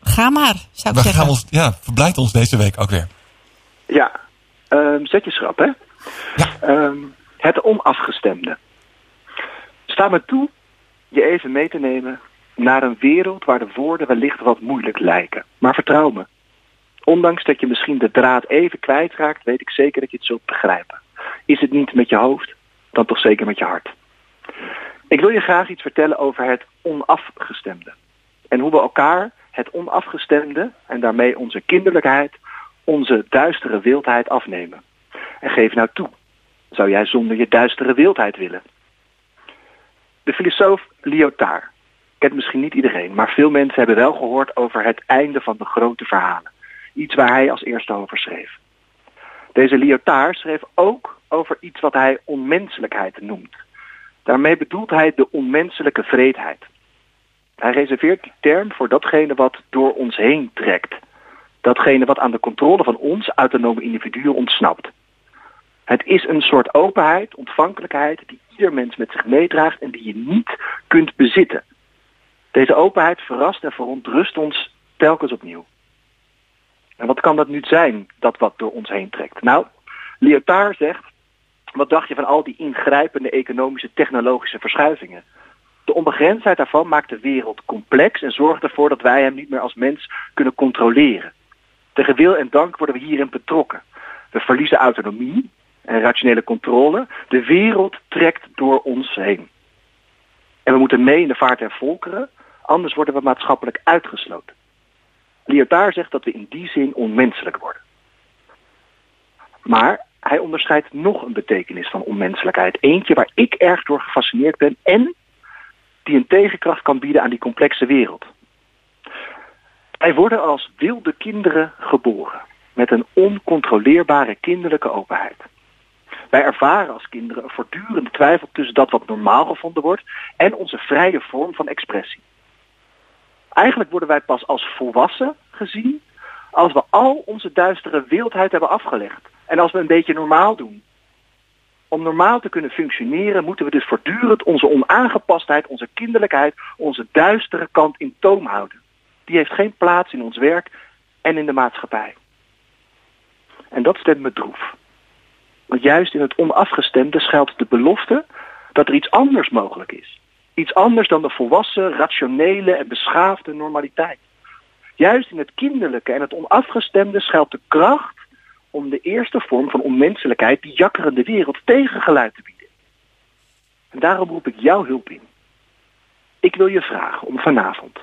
ga maar, zou ik we zeggen. gaan ons, ja, verblijdt ons deze week ook weer. Ja, ehm, zet je schrap hè? Ja. Ehm, het onafgestemde. Sta me toe je even mee te nemen naar een wereld waar de woorden wellicht wat moeilijk lijken. Maar vertrouw me. Ondanks dat je misschien de draad even kwijtraakt, weet ik zeker dat je het zult begrijpen. Is het niet met je hoofd, dan toch zeker met je hart. Ik wil je graag iets vertellen over het onafgestemde. En hoe we elkaar het onafgestemde en daarmee onze kinderlijkheid, onze duistere wildheid afnemen. En geef nou toe, zou jij zonder je duistere wildheid willen? De filosoof Lyotard kent misschien niet iedereen, maar veel mensen hebben wel gehoord over het einde van de grote verhalen. Iets waar hij als eerste over schreef. Deze Lyotard schreef ook over iets wat hij onmenselijkheid noemt. Daarmee bedoelt hij de onmenselijke vreedheid. Hij reserveert die term voor datgene wat door ons heen trekt. Datgene wat aan de controle van ons autonome individuen ontsnapt. Het is een soort openheid, ontvankelijkheid die ieder mens met zich meedraagt en die je niet kunt bezitten. Deze openheid verrast en verontrust ons telkens opnieuw. En wat kan dat nu zijn, dat wat door ons heen trekt? Nou, Lyotard zegt, wat dacht je van al die ingrijpende economische technologische verschuivingen? De onbegrensdheid daarvan maakt de wereld complex en zorgt ervoor dat wij hem niet meer als mens kunnen controleren. Tegen wil en dank worden we hierin betrokken. We verliezen autonomie en rationele controle. De wereld trekt door ons heen. En we moeten mee in de vaart der volkeren, anders worden we maatschappelijk uitgesloten. Lyotard zegt dat we in die zin onmenselijk worden. Maar hij onderscheidt nog een betekenis van onmenselijkheid. Eentje waar ik erg door gefascineerd ben en die een tegenkracht kan bieden aan die complexe wereld. Wij worden als wilde kinderen geboren, met een oncontroleerbare kinderlijke openheid. Wij ervaren als kinderen een voortdurende twijfel tussen dat wat normaal gevonden wordt en onze vrije vorm van expressie. Eigenlijk worden wij pas als volwassen gezien als we al onze duistere wildheid hebben afgelegd en als we een beetje normaal doen. Om normaal te kunnen functioneren moeten we dus voortdurend onze onaangepastheid, onze kinderlijkheid, onze duistere kant in toom houden. Die heeft geen plaats in ons werk en in de maatschappij. En dat stemt me droef. Want juist in het onafgestemde schuilt de belofte dat er iets anders mogelijk is. Iets anders dan de volwassen, rationele en beschaafde normaliteit. Juist in het kinderlijke en het onafgestemde schuilt de kracht om de eerste vorm van onmenselijkheid die jakkerende wereld tegengeluid te bieden. En daarom roep ik jouw hulp in. Ik wil je vragen om vanavond,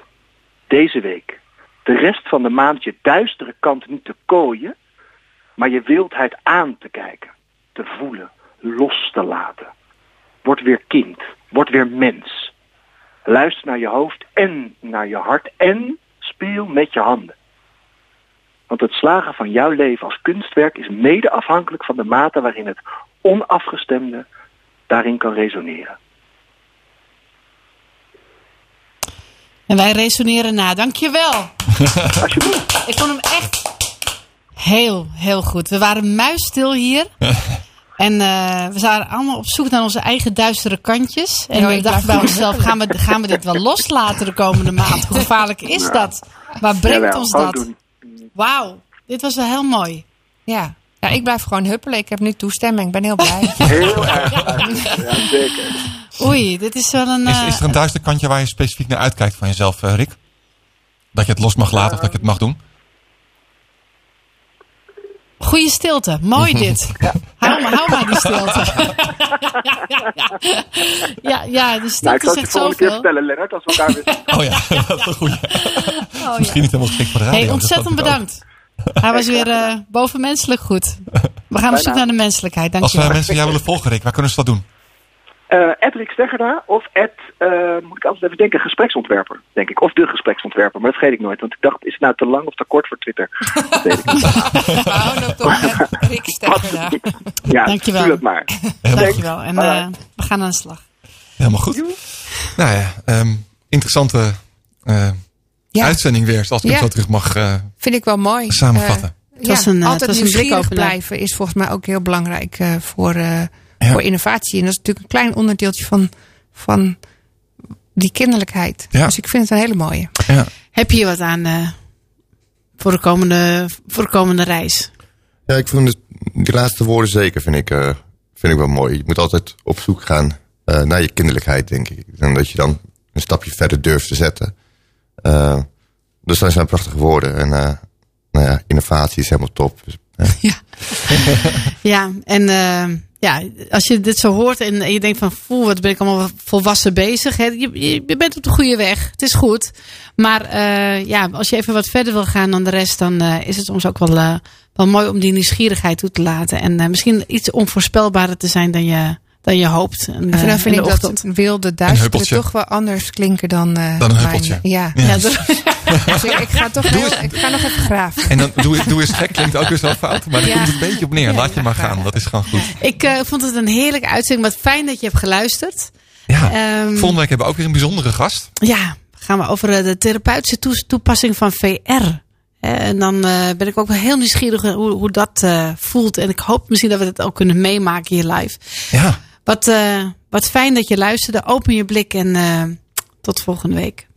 deze week, de rest van de maand je duistere kant niet te kooien, maar je wildheid aan te kijken, te voelen, los te laten. Word weer kind, word weer mens. Luister naar je hoofd en naar je hart en speel met je handen. Want het slagen van jouw leven als kunstwerk is mede afhankelijk van de mate waarin het onafgestemde daarin kan resoneren. En wij resoneren na. Dankjewel. Alsjeblieft. Ik vond hem echt heel, heel goed. We waren muisstil hier. En eh, we waren allemaal op zoek naar onze eigen duistere kantjes. En we ik dachten bij onszelf, gaan we, gaan we dit wel loslaten de komende maand? Hoe gevaarlijk is dat? Waar brengt ons dat? doen. Wauw, dit was wel heel mooi. Ja. ja, ik blijf gewoon huppelen. Ik heb nu toestemming. Ik ben heel blij. Heel erg. Ja, zeker. Oei, dit is wel een... Is, eh, is er een duister kantje waar je specifiek naar uitkijkt van jezelf, eh, Rick? Dat je het los mag laten of dat je het mag doen? Goeie stilte. Mooi dit. Hou, maar, hou maar die stilte. ja, ja, Nou, stilte ik zal het zegt volgende keer vertellen, Lennart, als we elkaar weer Oh ja, dat is een goeie. Oh, Misschien niet helemaal geschikt voor de radio. Hey, dus ontzettend bedankt. Hij was weer eh, bovenmenselijk goed. We gaan op zoek naar de menselijkheid. Als we Dankjewel. mensen jou willen volgen, Rick, waar kunnen ze dat doen? Eh Ed Rick Steggerda of Ed, eh, moet ik altijd even denken, gespreksontwerper, denk ik. Of de gespreksontwerper, maar dat vergeet ik nooit. Want ik dacht, is het nou te lang of te kort voor Twitter? Dat weet ik niet. We houden het op met Rick. Ja, Dankjewel. doe dat maar. Dankjewel. En eh, we gaan aan de slag. Helemaal goed. Nou ja, ehm, interessante eh, Ja. uitzending weer, zoals ik hem Ja. zo terug mag eh, Vind ik wel mooi. samenvatten. Het was een, altijd het nieuwsgierig blijven is volgens mij ook heel belangrijk eh, voor, eh, Ja. voor innovatie. En dat is natuurlijk een klein onderdeeltje van, van die kinderlijkheid. Ja. Dus ik vind het een hele mooie. ja. Heb je hier wat aan eh, voor, de komende, voor de komende reis? Ja, ik vind het, die laatste woorden zeker vind ik, eh, vind ik wel mooi. Je moet altijd op zoek gaan eh, naar je kinderlijkheid, denk ik. En dat je dan een stapje verder durft te zetten. Eh, dus dat zijn prachtige woorden. En eh, nou ja, innovatie is helemaal top. Eh, Ja, en eh, ja, als je dit zo hoort en, je denkt van, voel, wat ben ik allemaal volwassen bezig. Hè? Je, je, bent op de goede weg. Het is goed. Maar eh, ja, als je even wat verder wil gaan dan de rest, dan eh, is het soms ook wel, eh, wel mooi om die nieuwsgierigheid toe te laten. En misschien iets onvoorspelbaarder te zijn dan je, dan je hoopt. En, En eh, dan in vind ik dat wilde huppeltje. toch wel anders klinken dan, eh, Dan een mijn- huppeltje. ja. Ja. Ja, dat- Dus ik, ik ga toch heel, ik ga nog even graven. En dan doe, doe eens gek, klinkt ook weer zo fout. Maar daar Ja. komt het een beetje op neer. Laat je maar gaan, dat is gewoon goed. ik eh, vond het een heerlijke uitzending. Wat fijn dat je hebt geluisterd. Ja. Ehm, Volgende week hebben we ook weer een bijzondere gast. Ja, gaan we over eh, de therapeutische toepassing van VR. Eh, En dan eh, ben ik ook wel heel nieuwsgierig hoe, hoe dat eh, voelt. En ik hoop misschien dat we het ook kunnen meemaken hier live. Ja. Wat, eh, wat fijn dat je luisterde. Open je blik en eh, tot volgende week.